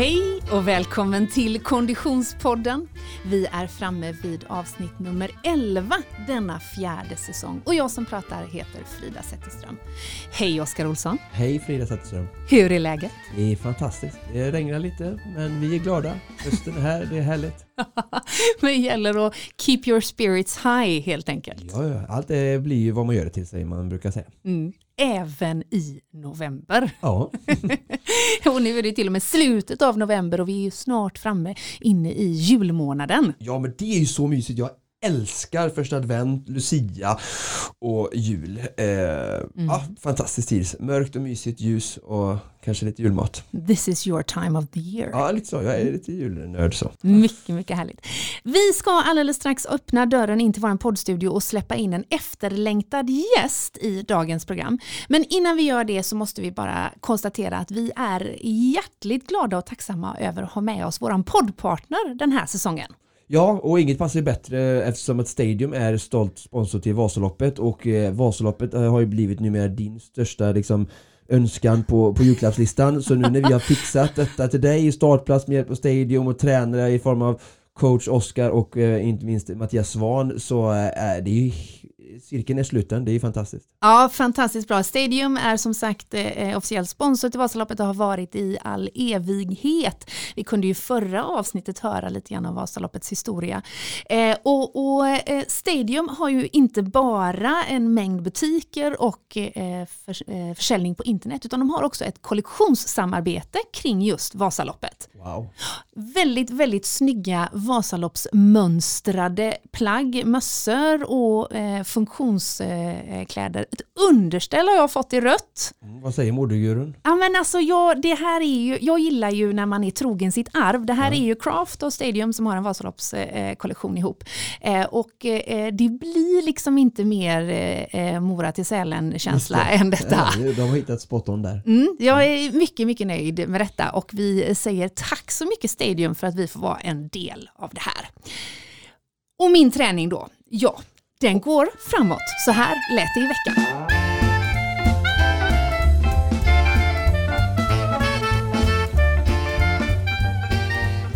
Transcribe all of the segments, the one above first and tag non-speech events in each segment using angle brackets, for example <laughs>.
Hej och välkommen till Konditionspodden. Vi är framme vid avsnitt nummer 11 denna fjärde säsong och jag som pratar heter Frida Zetterström. Hej Oskar Olsson! Hej Frida Zetterström! Hur är läget? Det är fantastiskt. Det regnar lite men vi är glada. Hösten är här, det är härligt. <laughs> Men det gäller att keep your spirits high helt enkelt. Ja, ja. allt det blir ju vad man gör det till sig man brukar säga. Mm. Även i november. Ja. <laughs> och nu är det till och med slutet av november och vi är ju snart framme inne i julmånaden. ja, men det är ju så mysigt. Jag älskar första advent, Lucia och jul. Eh, ja, fantastisk tid. Mörkt och mysigt, ljus och kanske lite julmat. This is your time of the year. Ja, lite så. Jag är lite julnörd så. Mycket, mycket härligt. Vi ska alldeles strax öppna dörren in till vår poddstudio och släppa in en efterlängtad gäst i dagens program. Men innan vi gör det så måste vi bara konstatera att vi är hjärtligt glada och tacksamma över att ha med oss vår poddpartner den här säsongen. Ja, och inget passar ju bättre eftersom att Stadium är stolt sponsor till Vasaloppet och eh, Vasaloppet eh, har ju blivit numera din största liksom önskan på, på julklappslistan. Så nu när vi har fixat detta till dig i startplats med hjälp av Stadium och tränare i form av coach Oskar och eh, inte minst Mattias Svan så eh, är det ju cirkeln är sluten, det är ju fantastiskt. Ja, fantastiskt bra. Stadium är som sagt eh, officiell sponsor till Vasaloppet och har varit i all evighet. Vi kunde ju förra avsnittet höra lite grann om Vasaloppets historia. Eh, och, och eh, Stadium har ju inte bara en mängd butiker och eh, för, eh, försäljning på internet utan de har också ett kollektionssamarbete kring just Vasaloppet. Wow. Väldigt, väldigt snygga Vasaloppsmönstrade plagg, mössor och eh, funktionskläder. Ett underställ har jag fått i rött. Mm, vad säger modegurun? Ja, men alltså jag, det här är ju, jag gillar ju när man är trogen sitt arv. Det här Ja. är ju Craft och Stadium som har en Vasaloppskollektion ihop. Eh, och eh, det blir liksom inte mer eh, Mora till Sälen-känsla än detta. Ja, de har hittat spot on där. Mm, jag är mycket, mycket nöjd med detta och vi säger tack så mycket Stadium för att vi får vara en del av det här. Och min träning då, ja, den går framåt. Så här lät det i veckan.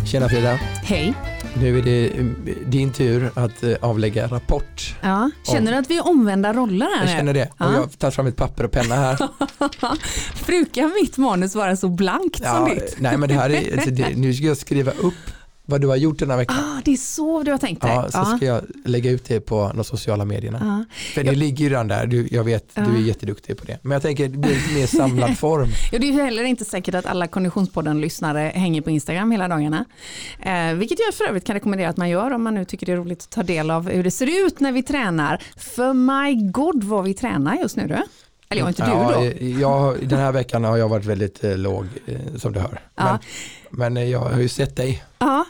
Tjena Frida! Hej. Nu är det eh, din tur att eh, avlägga rapport. Ja, känner du att vi är omvända roller här Jag känner det. Ja. Och jag tagit fram ett papper och penna här. <laughs> Brukar mitt manus vara så blankt som Ja, ditt? nej men det här är, <laughs> alltså det, nu ska jag skriva upp vad du har gjort den här veckan. Ah, det är så du har tänkt dig? Ja, så ska jag lägga ut det på de sociala medierna. Ja. För det ligger ju redan där, du, jag vet, Ja. du är jätteduktig på det. Men jag tänker det blir lite mer samlad <laughs> form. Ja, det är heller inte säkert att alla Konditionspodden-lyssnare hänger på Instagram hela dagarna. Eh, vilket jag för övrigt kan rekommendera att man gör om man nu tycker det är roligt att ta del av hur det ser ut när vi tränar. För my god vad vi tränar just nu du. Eller ja, inte du ja, då. eh, Jag, den här veckan har jag varit väldigt eh, låg eh, som du hör. Men, Ja. Men eh, jag har ju sett dig. Ja.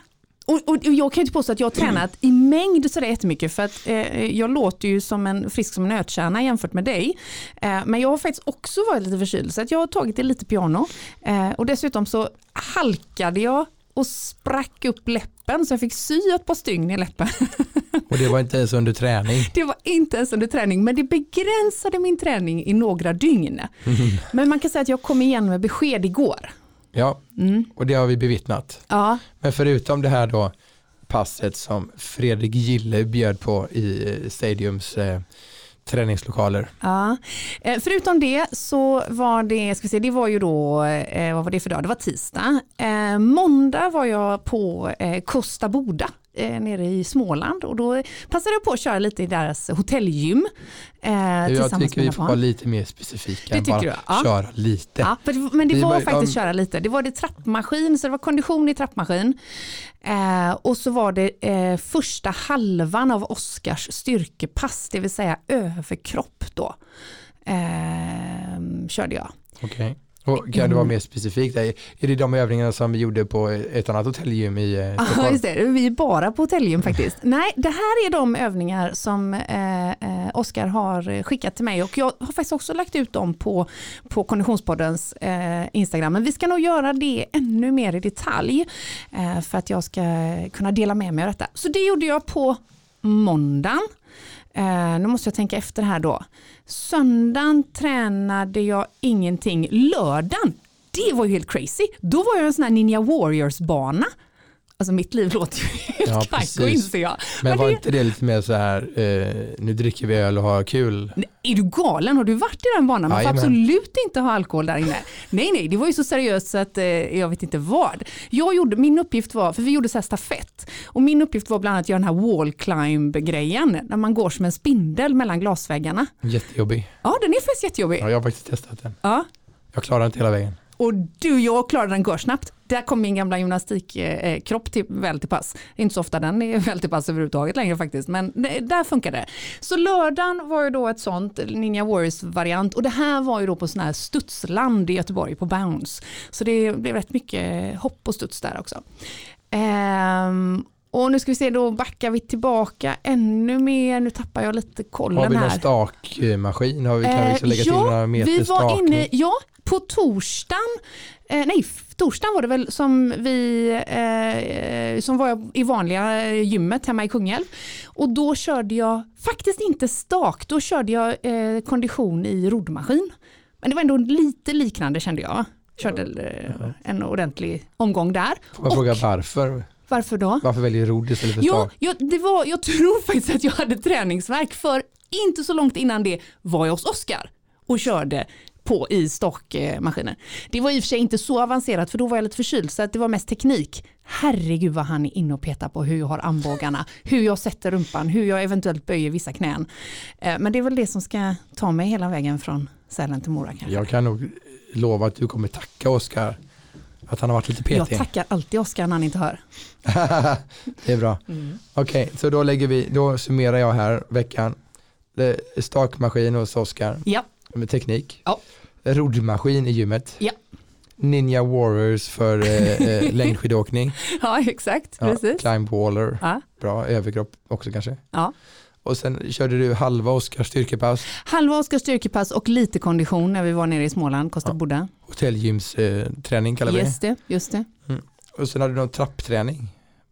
Och, och, och jag kan inte påstå att jag har tränat i mängd sådär jättemycket för att eh, jag låter ju som en frisk som en nötkärna jämfört med dig. Eh, men jag har faktiskt också varit lite förkyld så att jag har tagit det lite piano. Eh, och dessutom så halkade jag och sprack upp läppen så jag fick sy ett par stygn i läppen. <laughs> Och det var inte ens under träning. Det var inte ens under träning men det begränsade min träning i några dygn. <laughs> Men man kan säga att jag kom igen med besked igår. Ja, Mm. och det har vi bevittnat. Ja, Men förutom det här då passet som Fredrik Gille bjöd på i eh, Stadiums eh, träningslokaler. Ja. Eh, Förutom det så var det, ska vi se, det var ju då, eh, vad var det för dag? Det var tisdag. Eh, måndag var jag på Costa Boda eh, nere i Småland och då passade jag på att köra lite i deras hotellgym. Eh, Jag tycker vi får vara lite mer specifika Det än bara du, ja. köra lite. Ja, för men det Vi var var- faktiskt köra lite. Det var det trappmaskin, så det var kondition i trappmaskin. Eh, och så var det eh, första halvan av Oscars styrkepass, det vill säga överkropp då. Eh, körde jag. Okej. Och kan du vara mer specifik? Där? Är det de övningarna som vi gjorde på ett annat hotellgym i eh, Ja, Stockholm? just det. Vi är bara på hotellgym faktiskt. <laughs> Nej, det här är de övningar som eh, eh, Oskar har skickat till mig och jag har faktiskt också lagt ut dem på, på Konditionspoddens eh, Instagram. Men vi ska nog göra det ännu mer i detalj eh, för att jag ska kunna dela med mig av detta. Så det gjorde jag på måndagen. Eh, nu måste jag tänka efter här då. Söndagen tränade jag ingenting. Lördagen det var ju helt crazy. Då var jag en sån här Ninja Warriors-bana. Alltså mitt liv låter ju helt Ja, kajko inser jag. Men Men var det- inte det lite mer så här, eh, nu dricker vi öl och har kul? Nej, Är du galen? Har du varit i den banan? Man får absolut inte ha alkohol där inne. Nej, nej, det var ju så seriöst så att eh, jag vet inte vad. Jag gjorde, min uppgift var, för vi gjorde så här stafett, och min uppgift var bland annat att göra den här wall climb-grejen, när man går som en spindel mellan glasväggarna. Jättejobbig. Ja, den är faktiskt jättejobbig. Ja, jag har faktiskt testat den. Ja. Jag klarar inte hela vägen. Och du, jag klarade den görsnabbt. Där kom min gamla gymnastikkropp till, väl till pass. Inte så ofta den är <laughs> väl till pass överhuvudtaget längre faktiskt, men det, där funkar det. Så lördagen var ju då ett sånt Ninja Warriors-variant och det här var ju då på sån här studsland i Göteborg på Bounce. Så det blev rätt mycket hopp och studs där också. Ehm, och nu ska vi se, då backar vi tillbaka ännu mer. Nu tappar jag lite kollen Har vi här. någon stakmaskin? Har vi, kan vi liksom lägga till Eh, några meter vi var stakning? inne, ja, på torsdagen, eh, nej, torsdagen var det väl som vi, eh, som var i vanliga gymmet hemma i Kungälv. Och då körde jag faktiskt inte stak, då körde jag eh, kondition i roddmaskin. Men det var ändå lite liknande kände jag. Körde eh, en ordentlig omgång där. Får Och- fråga varför? Varför då? Varför väljer du rodd istället för Ja, stak? jag, det var, jag tror faktiskt att jag hade träningsverk för inte så långt innan det var jag hos Oskar och körde på i stockmaskinen. Det var i och för sig inte så avancerat för då var jag lite förkyld så att det var mest teknik. Herregud vad han är inne och petar på hur jag har armbågarna, hur jag sätter rumpan, hur jag eventuellt böjer vissa knän. Eh, Men det är väl det som ska ta mig hela vägen från Sälen till Mora kanske. Jag kan nog lova att du kommer tacka Oskar att han har varit lite Jag petig. tackar alltid Oskar när han inte hör. <laughs> det är bra. Mm. Okej, så då lägger vi, då summerar jag här veckan. Stakmaskin hos Oskar Ja, med teknik. Ja. Roddmaskin i gymmet. Ja. Ninja Warriors för eh, eh, <laughs> längdskidåkning. ja exakt. Ja, Precis. climb waller, Ja. bra överkropp också kanske. Ja. Och sen körde du halva Oskars styrkepass, Halva Oskars styrkepass och lite kondition när vi var nere i Småland, Kosta Ja. Boda. hotellgymsträning eh, kallar vi. Just det, just det. Och sen hade du någon trappträning.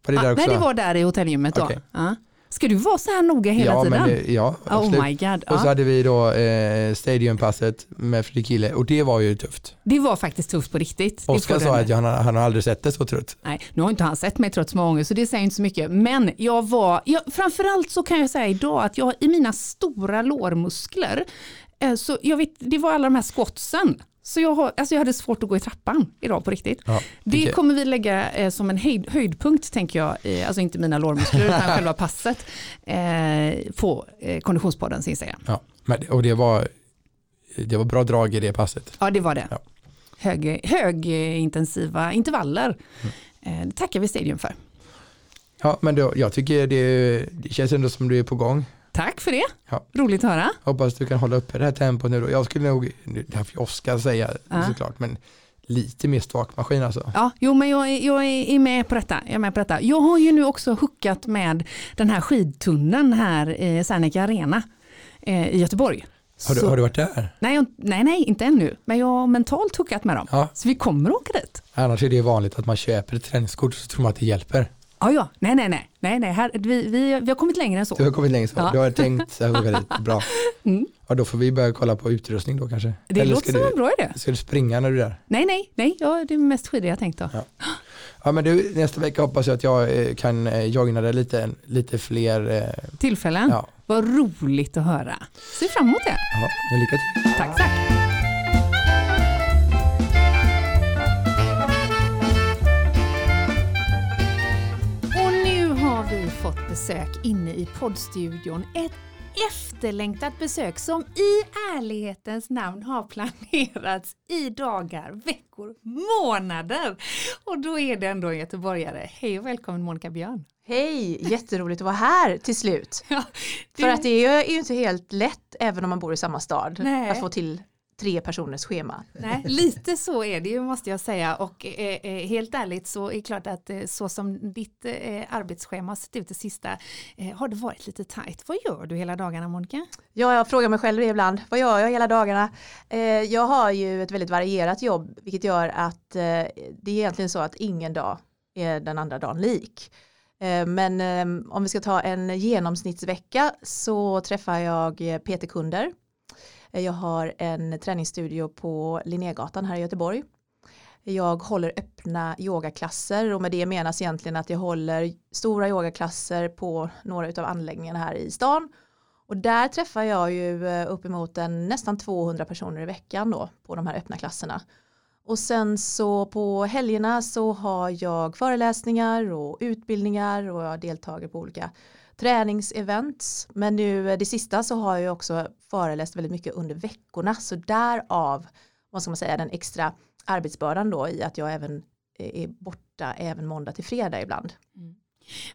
Var det Ah, där också? nej, det var där i hotellgymmet då. Ja. Ska du vara så här noga hela ja, tiden? Det, ja, absolut. oh my god. Och så Ja. hade vi då eh, stadiumpasset med Fredrik Kille och det var ju tufft. Det var faktiskt tufft på riktigt. Oskar sa att han, har- han har aldrig sett det så trött. Nej, nu har inte han sett mig trots många gånger så det säger inte så mycket. Men jag var, jag, framförallt så kan jag säga idag att jag i mina stora lårmuskler, eh, så jag vet, det var alla de här squatsen. Så jag, har, alltså jag hade svårt att gå i trappan idag på riktigt. Ja, Det okej. kommer vi lägga eh, som en höjd, höjdpunkt tänker jag, eh, alltså inte mina lårmuskler utan <laughs> själva passet, eh, på eh, Konditionspoddens Instagram. Ja, men, och det var, det var bra drag i det passet. Ja det var det. Ja. Hög, högintensiva intervaller. Mm. Eh, det tackar vi Stadium för. Ja, men då, jag tycker det, det känns ändå som du är på gång. Tack för det. Ja. Roligt att höra. Hoppas du kan hålla uppe det här tempot nu då. Jag skulle nog, det här får ju Oskar säga Ja. såklart, men lite mer stakmaskin alltså. Ja, jo men jag, är- jag är med på detta. Jag är med på detta. Jag har ju nu också hookat med den här skidtunneln här i Serneke Arena eh, i Göteborg. Har du, Så- har du varit där? nej, jag- nej, nej, inte ännu. Men jag har mentalt hookat med dem. Ja, Så vi kommer att åka dit. annars är det vanligt att man köper ett träningskort så tror man att det hjälper. Ja, ja, nej, nej, nej, nej, nej. Här, vi, vi, vi har kommit längre än så. Du har kommit längre så. Ja. Du har tänkt så här dit. <laughs> Bra. Mm. Ja, då får vi börja kolla på utrustning då kanske. Det Eller låter som en bra idé. ska du springa när du är där? Nej, nej, nej, ja, det är mest skidor jag tänkt då. Ja. Ja men du, nästa vecka hoppas jag att jag eh, kan eh, joina dig lite, lite fler. Eh, Tillfällen. ja. Vad roligt att höra. Ser fram emot det. ja, lycka till. Tack, tack. Besök inne i poddstudion. Ett efterlängtat besök som i ärlighetens namn har planerats i dagar, veckor, månader. Och då är det ändå en göteborgare. Hej och välkommen Monica Björn. Hej, jätteroligt att vara här till slut. Ja, För att det är ju inte helt lätt, även om man bor i samma stad, Nej. att få till tre personers schema. Nej, lite så är det ju måste jag säga och eh, eh, helt ärligt så är det klart att eh, så som ditt eh, arbetsschema sett ut det sista eh, har det varit lite tajt. Vad gör du hela dagarna Monica? Ja, jag frågar mig själv ibland. Vad gör jag hela dagarna? Eh, jag har ju ett väldigt varierat jobb, vilket gör att det är egentligen så att ingen dag är den andra dagen lik. Men om vi ska ta en genomsnittsvecka så träffar jag PT-kunder. Eh, jag har en träningsstudio på Linnégatan här i Göteborg. Jag håller öppna yogaklasser och med det menas egentligen att jag håller stora yogaklasser på några av anläggningarna här i stan. Och där träffar jag ju eh, uppemot en, nästan 200 personer i veckan då på de här öppna klasserna. Och sen så på helgerna så har jag föreläsningar och utbildningar och jag deltar på olika träningsevents. Men nu eh, det sista så har jag också föreläst väldigt mycket under veckorna så därav vad ska man säga den extra arbetsbördan då i att jag även eh, är borta även måndag till fredag ibland. Mm.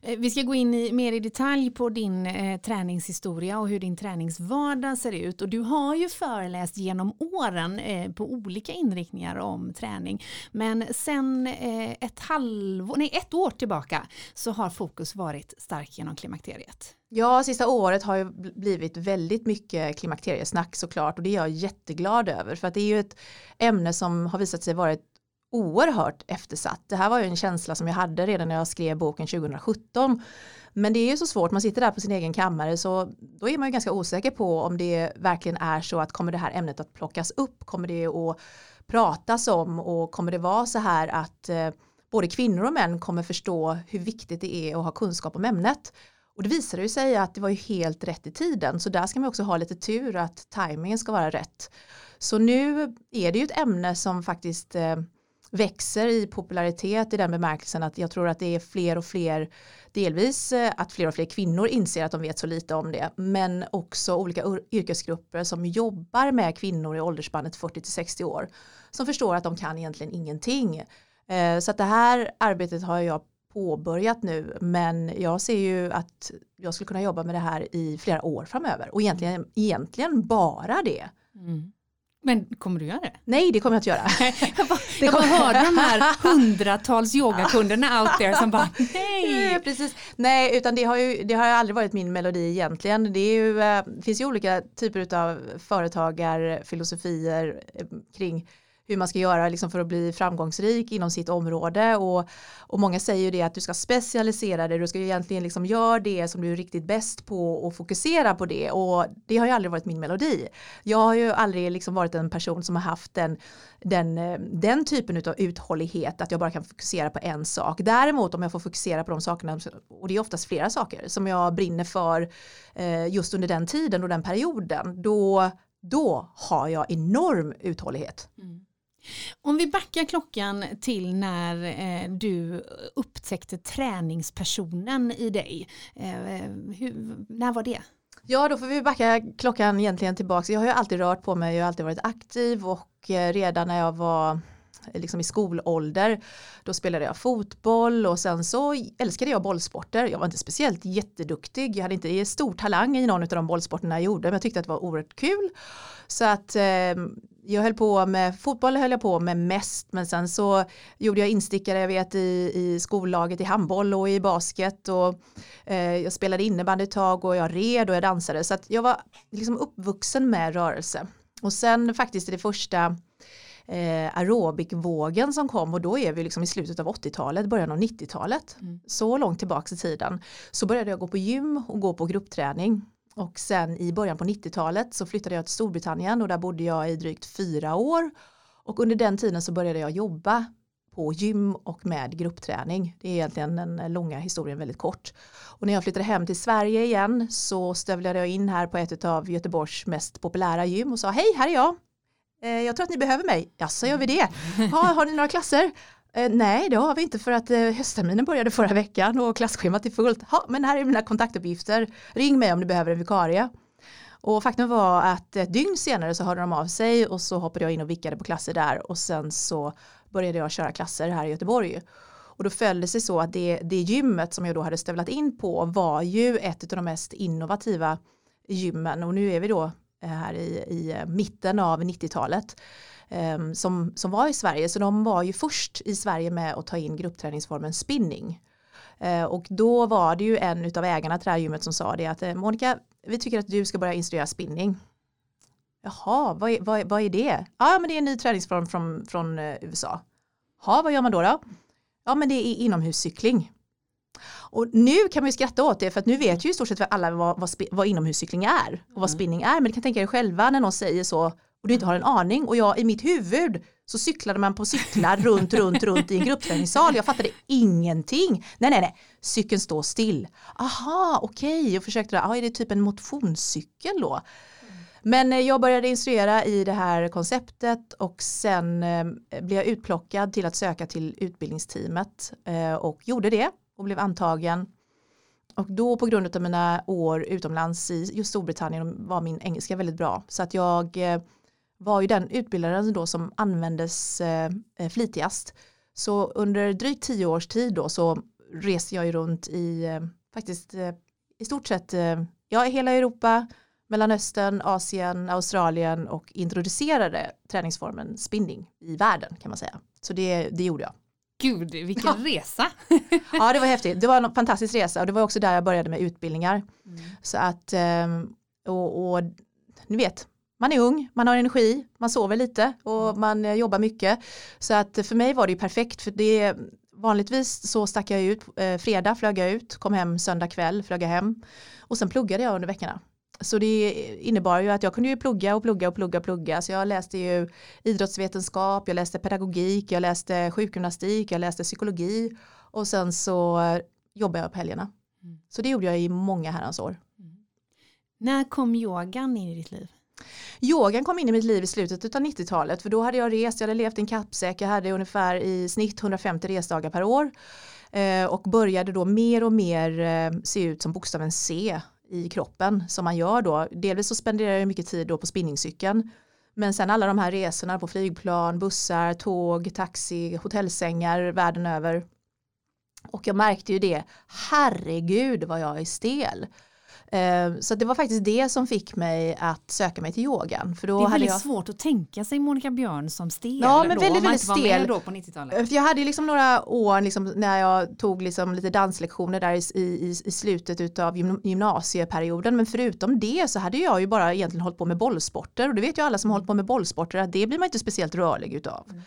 Eh, vi ska gå in i, mer i detalj på din eh, träningshistoria och hur din träningsvardag ser ut. Och du har ju föreläst genom åren eh, på olika inriktningar om träning. Men sen eh, ett, halvår, nej, ett år tillbaka så har fokus varit starkt genom klimakteriet. Ja, sista året har ju blivit väldigt mycket klimakteriesnack såklart och det är jag jätteglad över för att det är ju ett ämne som har visat sig vara ett oerhört eftersatt. Det här var ju en känsla som jag hade redan när jag skrev boken 2017. Men det är ju så svårt, man sitter där på sin egen kammare så då är man ju ganska osäker på om det verkligen är så att kommer det här ämnet att plockas upp, kommer det att pratas om och kommer det vara så här att eh, både kvinnor och män kommer förstå hur viktigt det är att ha kunskap om ämnet. Och det visade ju sig att det var ju helt rätt i tiden så där ska man också ha lite tur att tajmingen ska vara rätt. Så nu är det ju ett ämne som faktiskt eh, växer i popularitet i den bemärkelsen att jag tror att det är fler och fler delvis eh, att fler och fler kvinnor inser att de vet så lite om det men också olika yrkesgrupper som jobbar med kvinnor i åldersspannet 40 till 60 år som förstår att de kan egentligen ingenting. Eh, så att det här arbetet har jag påbörjat nu men jag ser ju att jag skulle kunna jobba med det här i flera år framöver och egentligen, egentligen bara det. Mm. Men kommer du göra det? Nej, det kommer jag inte göra. <laughs> jag bara, jag bara hörde de här <laughs> hundratals yogakunderna out there som bara <laughs> nej. Precis. Nej, utan det har ju det har aldrig varit min melodi egentligen. Det är ju, äh, finns ju olika typer av företagarfilosofier äh, kring hur man ska göra liksom för att bli framgångsrik inom sitt område och, och många säger ju det att du ska specialisera dig, du ska ju egentligen liksom göra det som du är riktigt bäst på och fokusera på det och det har ju aldrig varit min melodi. Jag har ju aldrig liksom varit en person som har haft den, den, eh, den typen av uthållighet att jag bara kan fokusera på en sak. Däremot om jag får fokusera på de sakerna, och det är oftast flera saker som jag brinner för eh, just under den tiden och den perioden, då då har jag enorm uthållighet. Mm. Om vi backar klockan till när eh, du upptäckte träningspersonen i dig. Eh, hur, när var det? Ja, då får vi backa klockan egentligen tillbaka. Jag har ju alltid rört på mig, jag har alltid varit aktiv och eh, redan när jag var liksom i skolålder då spelade jag fotboll och sen så älskade jag bollsporter. Jag var inte speciellt jätteduktig, jag hade inte stor talang i någon av de bollsporterna jag gjorde men jag tyckte att det var oerhört kul. Så att eh, jag höll på med fotboll höll jag på med mest men sen så gjorde jag instickare jag vet i, i skollaget i handboll och i basket och eh, jag spelade innebandy ett tag och jag red och jag dansade så att jag var liksom uppvuxen med rörelse och sen faktiskt i det första eh, aerobikvågen som kom och då är vi liksom i slutet av 80-talet, början av 90-talet. Mm. Så långt tillbaka i tiden. Så började jag gå på gym och gå på gruppträning. Och sen i början på 90-talet så flyttade jag till Storbritannien och där bodde jag i drygt fyra år. Och under den tiden så började jag jobba på gym och med gruppträning. Det är egentligen den långa historien väldigt kort. Och när jag flyttade hem till Sverige igen så stövlade jag in här på ett av Göteborgs mest populära gym och sa hej, här är jag. Eh, jag tror att ni behöver mig. Ja, så gör vi det. <laughs> Ha, har ni några klasser? Eh, nej, det har vi inte för att eh, höstterminen började förra veckan och klasschemat är fullt. Ha, men här är mina kontaktuppgifter. Ring mig om du behöver en vikarie. Och faktum var att ett dygn senare så hörde de av sig och så hoppade jag in och vickade på klasser där och sen så började jag köra klasser här i Göteborg. Och då följde det sig så att det, det gymmet som jag då hade stövlat in på var ju ett av de mest innovativa gymmen och nu är vi då Eh, här i, i eh, mitten av 90-talet ehm, som, som var i Sverige. Så de var ju först i Sverige med att ta in gruppträningsformen spinning. Eh, och då var det ju en av ägarna till det här gymmet som sa det att Monica, vi tycker att du ska börja instruera spinning. Jaha, vad är, vad, vad är det? Ja, men det är en ny träningsform från, från USA. Ja, vad gör man då då? Ja, men det är inomhuscykling. Och nu kan man ju skratta åt det för att nu vet ju i stort sett alla vad, vad, vad inomhuscykling är och vad mm. spinning är. Men du kan tänka er själva när någon säger så och du inte har en aning och jag i mitt huvud så cyklade man på cyklar runt, runt, runt i en gruppträningssal. Jag fattade ingenting. Nej, nej, nej, cykeln står still. Aha, okej, okay. jag försökte, ah, är det typ en motionscykel då? Men eh, jag började instruera i det här konceptet och sen eh, blev jag utplockad till att söka till utbildningsteamet eh, och gjorde det och blev antagen. Och då på grund av mina år utomlands i just Storbritannien var min engelska väldigt bra. Så att jag eh, var ju den utbildaren då som användes eh, eh, flitigast. Så under drygt tio års tid då så reste jag ju runt i faktiskt i stort sett ja, hela Europa, Mellanöstern, Asien, Australien och introducerade träningsformen spinning i världen kan man säga. Så det, det gjorde jag. Gud, vilken ja. resa! <laughs> ja, det var häftigt. Det var en fantastisk resa och det var också där jag började med utbildningar. Mm. Så att, ehm, och, och ni vet, man är ung, man har energi, man sover lite och mm. man eh, jobbar mycket. Så att för mig var det ju perfekt för det vanligtvis så stack jag ut, eh, fredag flög jag ut, kom hem söndag kväll, flög jag hem och sen pluggade jag under veckorna. Så det innebar ju att jag kunde ju plugga och plugga och plugga och plugga. Så jag läste ju idrottsvetenskap, jag läste pedagogik, jag läste sjukgymnastik, jag läste psykologi och sen så jobbade jag på helgerna. Mm. Så det gjorde jag i många herrans år. Mm. När kom yogan in i ditt liv? Yogan kom in i mitt liv i slutet av 90-talet för då hade jag rest, jag hade levt i en kappsäck, jag hade ungefär i snitt 150 resdagar per år eh, och började då mer och mer eh, se ut som bokstaven C i kroppen som man gör då. Delvis så spenderar jag mycket tid då på spinningcykeln. Men sen alla de här resorna på flygplan, bussar, tåg, taxi, hotellsängar världen över. Och jag märkte ju det, herregud vad jag är stel. Eh, så det var faktiskt det som fick mig att söka mig till yogan. För då det är väldigt jag... svårt att tänka sig Monica Björn som stel. Ja, men då, väldigt, väldigt stel. Då på 90-talet. För jag hade liksom några år liksom, när jag tog liksom lite danslektioner där i, i, i slutet av gymnasieperioden. Men förutom det så hade jag ju bara egentligen hållit på med bollsporter. Och det vet ju alla som har hållit på med bollsporter att det blir man inte speciellt rörlig utav. Mm.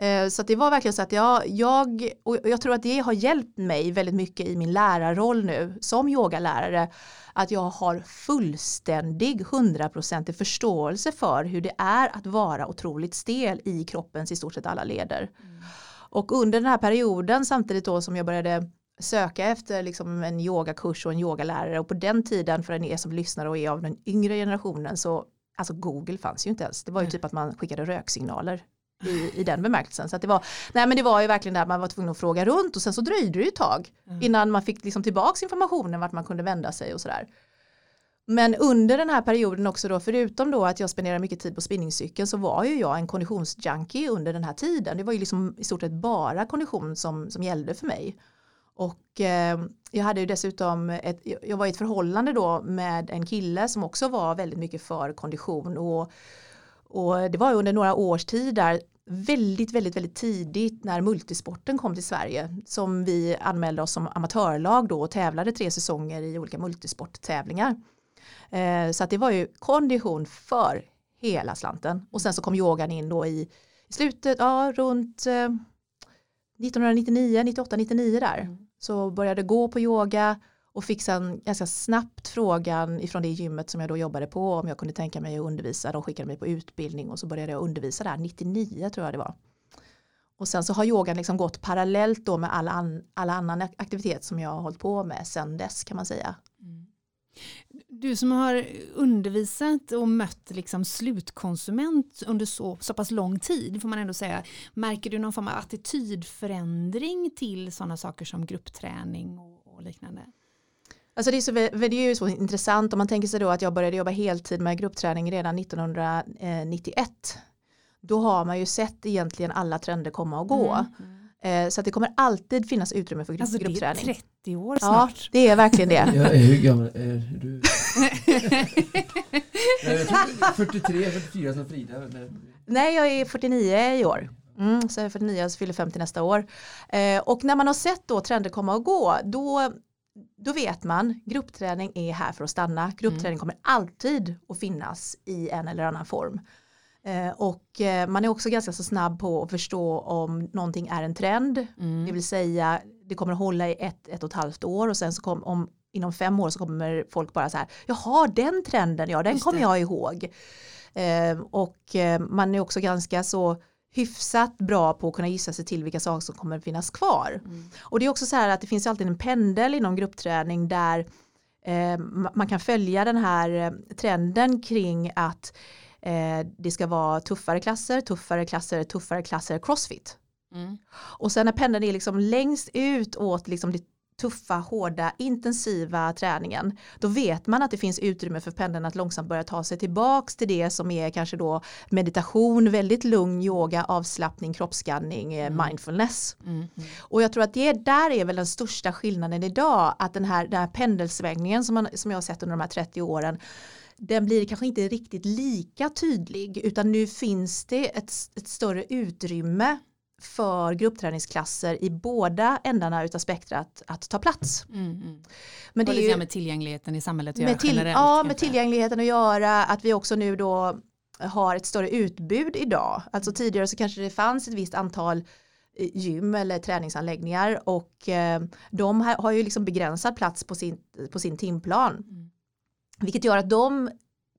Eh, så det var verkligen så att jag, jag, och jag tror att det har hjälpt mig väldigt mycket i min lärarroll nu som yogalärare att jag har fullständig hundraprocentig förståelse för hur det är att vara otroligt stel i kroppens i stort sett alla leder. Mm. Och under den här perioden samtidigt då som jag började söka efter liksom en yogakurs och en yogalärare och på den tiden för er som lyssnar och är av den yngre generationen så alltså Google fanns ju inte ens. Det var ju typ att man skickade röksignaler i, i den bemärkelsen. Så det, var, nej men det var ju verkligen där man var tvungen att fråga runt och sen så dröjde det ju ett tag mm. innan man fick liksom tillbaks informationen vart man kunde vända sig och sådär. Men under den här perioden också då, förutom då att jag spenderade mycket tid på spinningcykeln så var ju jag en konditionsjunkie under den här tiden. Det var ju liksom i stort sett bara kondition som, som gällde för mig. Och eh, jag hade ju dessutom ett, jag var i ett förhållande då med en kille som också var väldigt mycket för kondition och och det var under några års tid där väldigt, väldigt, väldigt tidigt när multisporten kom till Sverige som vi anmälde oss som amatörlag då och tävlade tre säsonger i olika multisporttävlingar. Eh, så att det var ju kondition för hela slanten och sen så kom yogan in då i, i slutet, ja runt eh, 1999, 98, 99 där. Mm. Så började gå på yoga och fick sen ganska snabbt frågan ifrån det gymmet som jag då jobbade på om jag kunde tänka mig att undervisa. De skickade mig på utbildning och så började jag undervisa där 99 tror jag det var. Och sen så har yogan liksom gått parallellt då med alla, an, alla annan aktivitet som jag har hållit på med sen dess kan man säga. Mm. Du som har undervisat och mött liksom slutkonsument under så, så pass lång tid får man ändå säga. Märker du någon form av attitydförändring till sådana saker som gruppträning och, och liknande? Alltså det, är så, det är ju så intressant om man tänker sig då att jag började jobba heltid med gruppträning redan 1991. Då har man ju sett egentligen alla trender komma och gå. Mm. Eh, så att det kommer alltid finnas utrymme för alltså gruppträning. Det är 30 år snart. Ja, det är verkligen det. <laughs> Ja, hur gammal är du? <laughs> 43, 44 som Frida. Nej, jag är 49 i år. Mm, så jag är 49 så fyller 50 nästa år. Eh, och när man har sett då trender komma och gå, då då vet man gruppträning är här för att stanna. Gruppträning mm. kommer alltid att finnas i en eller annan form. Eh, och eh, man är också ganska så snabb på att förstå om någonting är en trend. Mm. Det vill säga det kommer att hålla i ett, ett och ett halvt år och sen så kom, om inom fem år så kommer folk bara så här, jaha den trenden, ja den kommer jag ihåg. Eh, och eh, man är också ganska så hyfsat bra på att kunna gissa sig till vilka saker som kommer finnas kvar. Mm. Och det är också så här att det finns alltid en pendel inom gruppträning där eh, ma- man kan följa den här eh, trenden kring att eh, det ska vara tuffare klasser, tuffare klasser, tuffare klasser, crossfit. Mm. Och sen när pendeln är liksom längst ut åt liksom det tuffa, hårda, intensiva träningen, då vet man att det finns utrymme för pendeln att långsamt börja ta sig tillbaks till det som är kanske då meditation, väldigt lugn yoga, avslappning, kroppsskanning, eh, Mm. mindfulness. Mm. Mm. Och jag tror att det där är väl den största skillnaden idag, att den här, den här pendelsvängningen som, man, som jag har sett under de här 30 åren, den blir kanske inte riktigt lika tydlig, utan nu finns det ett, ett större utrymme för gruppträningsklasser i båda ändarna utav spektrat att ta plats. Mm. Mm. Men det det är är ju med tillgängligheten i samhället att göra med, till, generellt. ja, med kanske. tillgängligheten att göra, att vi också nu då har ett större utbud idag. Alltså tidigare så kanske det fanns ett visst antal eh, gym eller träningsanläggningar och eh, de har har ju liksom begränsad plats på sin, på sin timplan. Mm. Vilket gör att de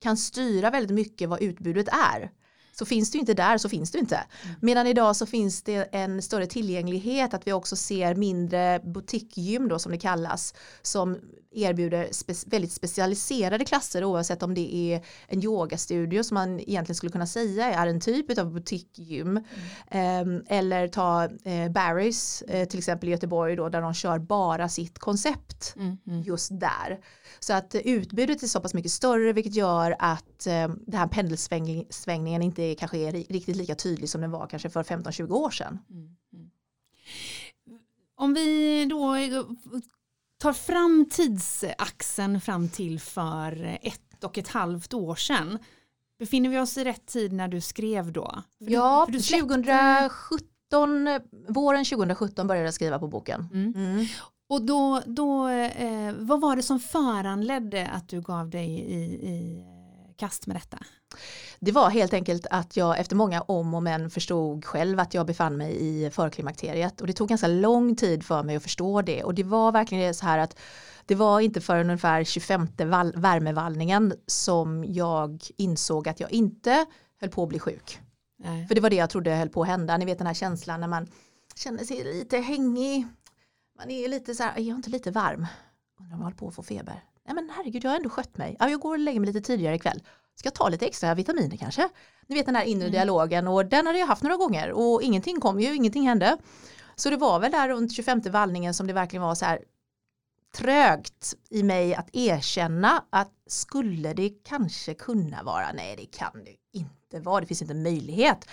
kan styra väldigt mycket vad utbudet är. Så finns du inte där så finns du inte. Mm. Medan idag så finns det en större tillgänglighet att vi också ser mindre boutiquegym då som det kallas som erbjuder spe- väldigt specialiserade klasser oavsett om det är en yogastudio som man egentligen skulle kunna säga är en typ av boutiquegym Ehm, eller ta eh, Barry's eh, till exempel i Göteborg då där de kör bara sitt koncept Mm. Mm. just där. Så att eh, utbudet är så pass mycket större vilket gör att eh, den här pendelsvängningen inte är, kanske är ri- riktigt lika tydlig som den var kanske för 15-20 år sedan. Mm, mm. Om vi då tar fram tidsaxeln fram till för ett och ett halvt år sedan. Befinner vi oss i rätt tid när du skrev då? För du- Ja, för du släppte- 2017, eh, våren 2017 började jag skriva på boken. Mm. Mm. Och då, då eh, vad var det som föranledde att du gav dig i, i kast med detta? Det var helt enkelt att jag efter många om och men förstod själv att jag befann mig i förklimakteriet och det tog ganska lång tid för mig att förstå det och det var verkligen så här att det var inte förrän ungefär 25 val- värmevallningen som jag insåg att jag inte höll på att bli sjuk. Nej. För det var det jag trodde höll på att hända. Ni vet den här känslan när man känner sig lite hängig. Man är lite så här, är jag inte lite varm? Undrar om jag håller på att få feber. Nej men herregud, jag har ändå skött mig. Ja, jag går och lägger mig lite tidigare ikväll. Ska jag ta lite extra vitaminer kanske? Ni vet den här inre Mm. dialogen och den hade jag haft några gånger och ingenting kom ju, ingenting hände. Så det var väl där runt 25 vallningen som det verkligen var så här trögt i mig att erkänna att skulle det kanske kunna vara, nej det kan det inte vara, det finns inte möjlighet.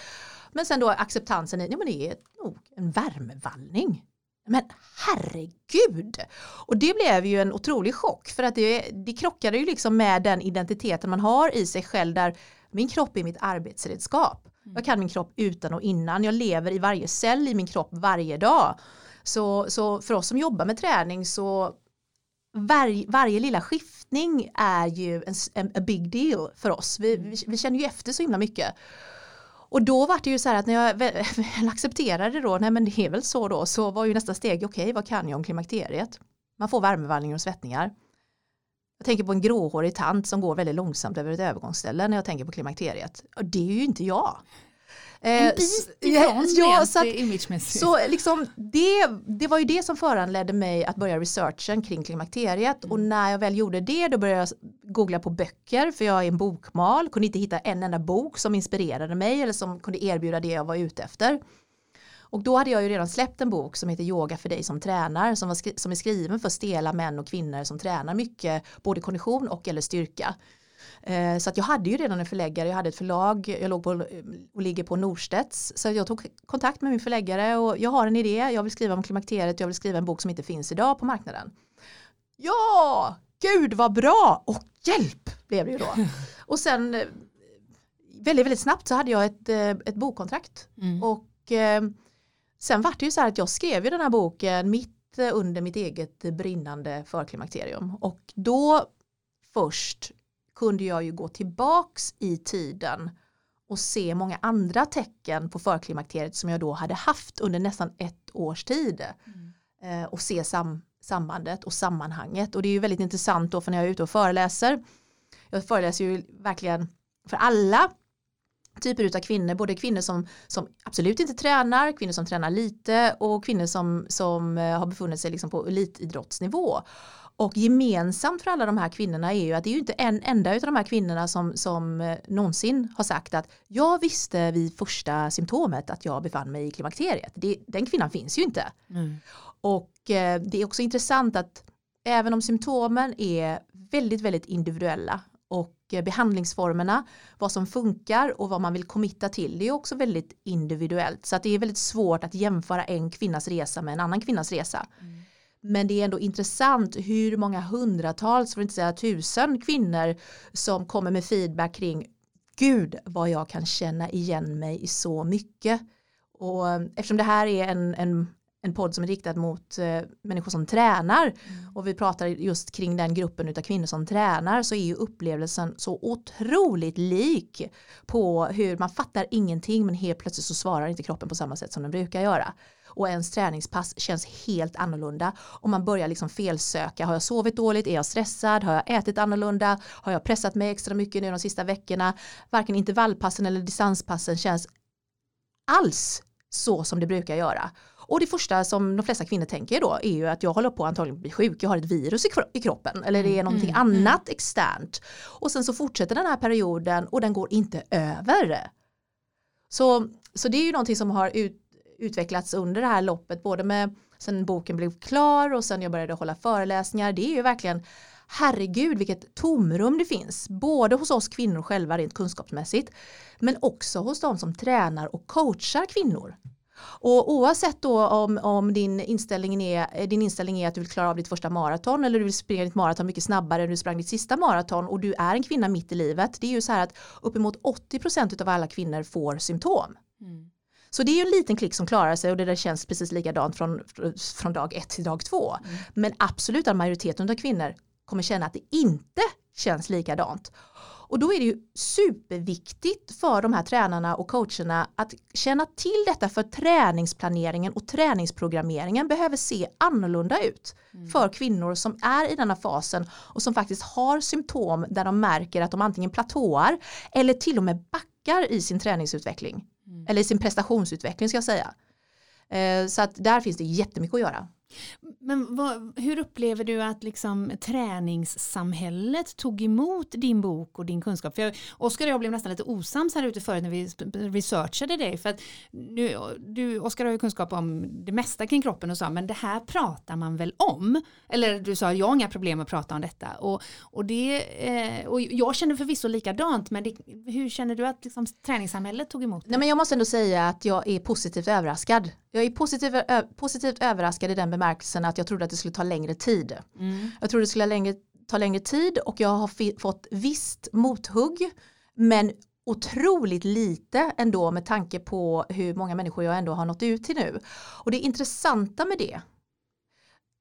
Men sen då acceptansen i, ja men det är nog en värmevallning. Men herregud! Och det blev ju en otrolig chock för att det, det krockade ju liksom med den identiteten man har i sig själv där min kropp är mitt arbetsredskap. Jag kan min kropp utan och innan, jag lever i varje cell i min kropp varje dag. Så, så för oss som jobbar med träning så varje, varje lilla skiftning är ju en, en a big deal för oss. Vi, vi, vi känner ju efter så himla mycket. Och då var det ju så här att när jag <laughs> väl, accepterade då, nej men det är väl så då, så var ju nästa steg, okej vad kan jag om klimakteriet? Man får värmevallningar och svettningar. Jag tänker på en gråhårig tant som går väldigt långsamt över ett övergångsställe när jag tänker på klimakteriet. Och det är ju inte jag. En Eh, bit ifrån ja, så att, så liksom det, det var ju det som föranledde mig att börja researchen kring klimakteriet och när jag väl gjorde det då började jag googla på böcker för jag är en bokmal, kunde inte hitta en enda bok som inspirerade mig eller som kunde erbjuda det jag var ute efter. Och då hade jag ju redan släppt en bok som heter Yoga för dig som tränar som, var skri- som är skriven för stela män och kvinnor som tränar mycket både kondition och eller styrka. Eh, Så att jag hade ju redan en förläggare, jag hade ett förlag, jag låg på, och ligger på Norstedts. Så jag tog kontakt med min förläggare och jag har en idé, jag vill skriva om klimakteriet, jag vill skriva en bok som inte finns idag på marknaden. Ja, gud vad bra och hjälp blev det ju då. <laughs> Och sen eh, väldigt, väldigt snabbt så hade jag ett, eh, ett bokkontrakt Mm. och eh, sen var det ju så här att jag skrev ju den här boken mitt under mitt eget brinnande förklimakterium och då först kunde jag ju gå tillbaks i tiden och se många andra tecken på förklimakteriet som jag då hade haft under nästan ett års tid Mm. eh, och se sam, sambandet och sammanhanget och det är ju väldigt intressant då för när jag är ute och föreläser. Jag föreläser ju verkligen för alla typer av kvinnor, både kvinnor som, som absolut inte tränar, kvinnor som tränar lite och kvinnor som, som eh, har befunnit sig liksom på elitidrottsnivå. Och gemensamt för alla de här kvinnorna är ju att det är ju inte en enda av de här kvinnorna som, som eh, någonsin har sagt att jag visste vid första symptomet att jag befann mig i klimakteriet. Det, den kvinnan finns ju inte. Mm. Och eh, det är också intressant att även om symptomen är väldigt, väldigt individuella och eh, behandlingsformerna, vad som funkar och vad man vill committa till, det är också väldigt individuellt. Så att det är väldigt svårt att jämföra en kvinnas resa med en annan kvinnas resa. Mm. Men det är ändå intressant hur många hundratals, för att inte säga tusen kvinnor som kommer med feedback kring gud vad jag kan känna igen mig i så mycket. Och eh, eftersom det här är en, en en podd som är riktad mot eh, människor som tränar. Mm. och vi pratar just kring den gruppen av kvinnor som tränar så är ju upplevelsen så otroligt lik på hur man fattar ingenting men helt plötsligt så svarar inte kroppen på samma sätt som den brukar göra. Och ens träningspass känns helt annorlunda. Och man börjar liksom felsöka har jag sovit dåligt, är jag stressad, har jag ätit annorlunda, har jag pressat mig extra mycket nu de sista veckorna? Varken intervallpassen eller distanspassen känns alls så som det brukar göra och det första som de flesta kvinnor tänker då är ju att jag håller på antagligen bli sjuk, jag har ett virus i, kroppen eller det är mm, någonting mm, mm, annat externt. Och sen så fortsätter den här perioden och den går inte över. Så, så det är ju någonting som har ut, utvecklats under det här loppet, både med sen boken blev klar och sen jag började hålla föreläsningar. Det är ju verkligen herregud vilket tomrum det finns, både hos oss kvinnor själva rent kunskapsmässigt, men också hos de som tränar och coachar kvinnor. Och oavsett då om, om din, inställning är, din inställning är att du vill klara av ditt första maraton eller du vill springa ditt maraton mycket snabbare än du sprang ditt sista maraton och du är en kvinna mitt i livet. Det är ju så här att uppemot 80% av alla kvinnor får symptom. Mm. Så det är ju en liten klick som klarar sig och det där känns precis likadant från, från dag ett till dag två. Mm. Men absolut majoriteten av kvinnor kommer känna att det inte känns likadant. Och då är det ju superviktigt för de här tränarna och coacherna att känna till detta för träningsplaneringen och träningsprogrammeringen behöver se annorlunda ut mm. för kvinnor som är i denna fasen och som faktiskt har symptom där de märker att de antingen platåar eller till och med backar i sin träningsutveckling mm. eller i sin prestationsutveckling ska jag säga. Eh, så att där finns det jättemycket att göra. Men vad, hur upplever du att liksom träningssamhället tog emot din bok och din kunskap? För Oskar och jag blev nästan lite osams här ute förut när vi researchade dig. För att nu, du, Oskar har ju kunskap om det mesta kring kroppen och sa men det här pratar man väl om? Eller du sa, jag har inga problem att prata om detta. Och, och, det, eh, och jag känner förvisso likadant, men det, hur känner du att liksom, träningssamhället tog emot det? Nej, men jag måste ändå säga att jag är positivt överraskad. Jag är positiv, ö, positivt överraskad i den bemärkelsen att jag trodde att det skulle ta längre tid. Mm. Jag trodde det skulle längre, ta längre tid och jag har fått visst mothugg men otroligt lite ändå med tanke på hur många människor jag ändå har nått ut till nu. Och det intressanta med det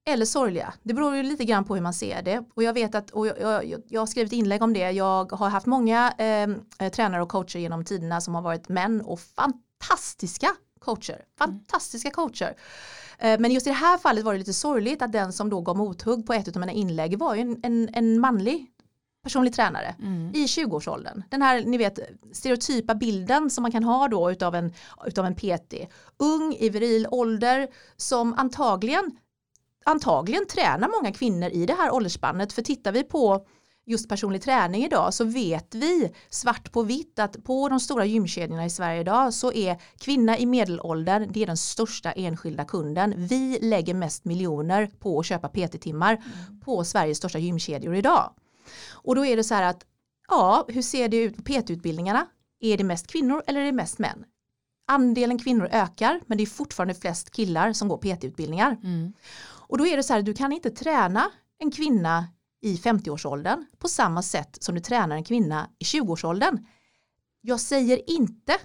eller sorgliga. Det beror ju lite grann på hur man ser det. Och jag vet att, och jag, jag, jag har skrivit inlägg om det, jag har haft många eh, tränare och coacher genom tiderna som har varit män och fantastiska coacher. Fantastiska coacher. Eh, men just i det här fallet var det lite sorgligt att den som då gav mothugg på ett av mina inlägg var ju en, en, en manlig personlig tränare mm. i 20-årsåldern. Den här ni vet stereotypa bilden som man kan ha då utav en, utav en PT. Ung i viril ålder som antagligen antagligen tränar många kvinnor i det här åldersspannet för tittar vi på just personlig träning idag så vet vi svart på vitt att på de stora gymkedjorna i Sverige idag så är kvinna i medelåldern det är den största enskilda kunden. Vi lägger mest miljoner på att köpa PT-timmar mm. på Sveriges största gymkedjor idag. Och då är det så här att ja, hur ser det ut på PT-utbildningarna? Är det mest kvinnor eller är det mest män? Andelen kvinnor ökar men det är fortfarande flest killar som går PT-utbildningar. Mm. Och då är det så här, du kan inte träna en kvinna i 50-årsåldern på samma sätt som du tränar en kvinna i 20-årsåldern. Jag säger inte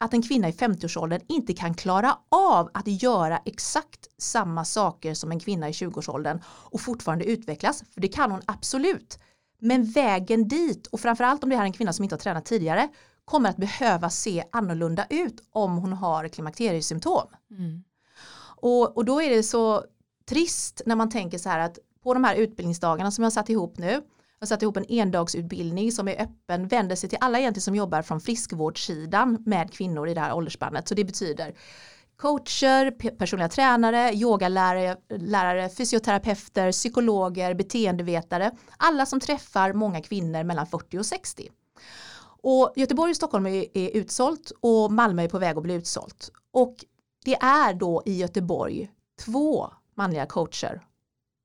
att en kvinna i 50-årsåldern inte kan klara av att göra exakt samma saker som en kvinna i 20-årsåldern och fortfarande utvecklas, för det kan hon absolut. Men vägen dit, och framförallt om det är en kvinna som inte har tränat tidigare, kommer att behöva se annorlunda ut om hon har klimakteriesymptom. Mm. Och, och då är det så trist när man tänker så här att på de här utbildningsdagarna som jag har satt ihop nu, jag har satt ihop en endagsutbildning som är öppen, vänder sig till alla egentligen som jobbar från friskvårdssidan med kvinnor i det här åldersspannet. Så det betyder coacher, personliga tränare, yogalärare, lärare, fysioterapeuter, psykologer, beteendevetare. Alla som träffar många kvinnor mellan 40 och 60. Och Göteborg och Stockholm är, är utsålt och Malmö är på väg att bli utsålt. Och det är då i Göteborg två manliga coacher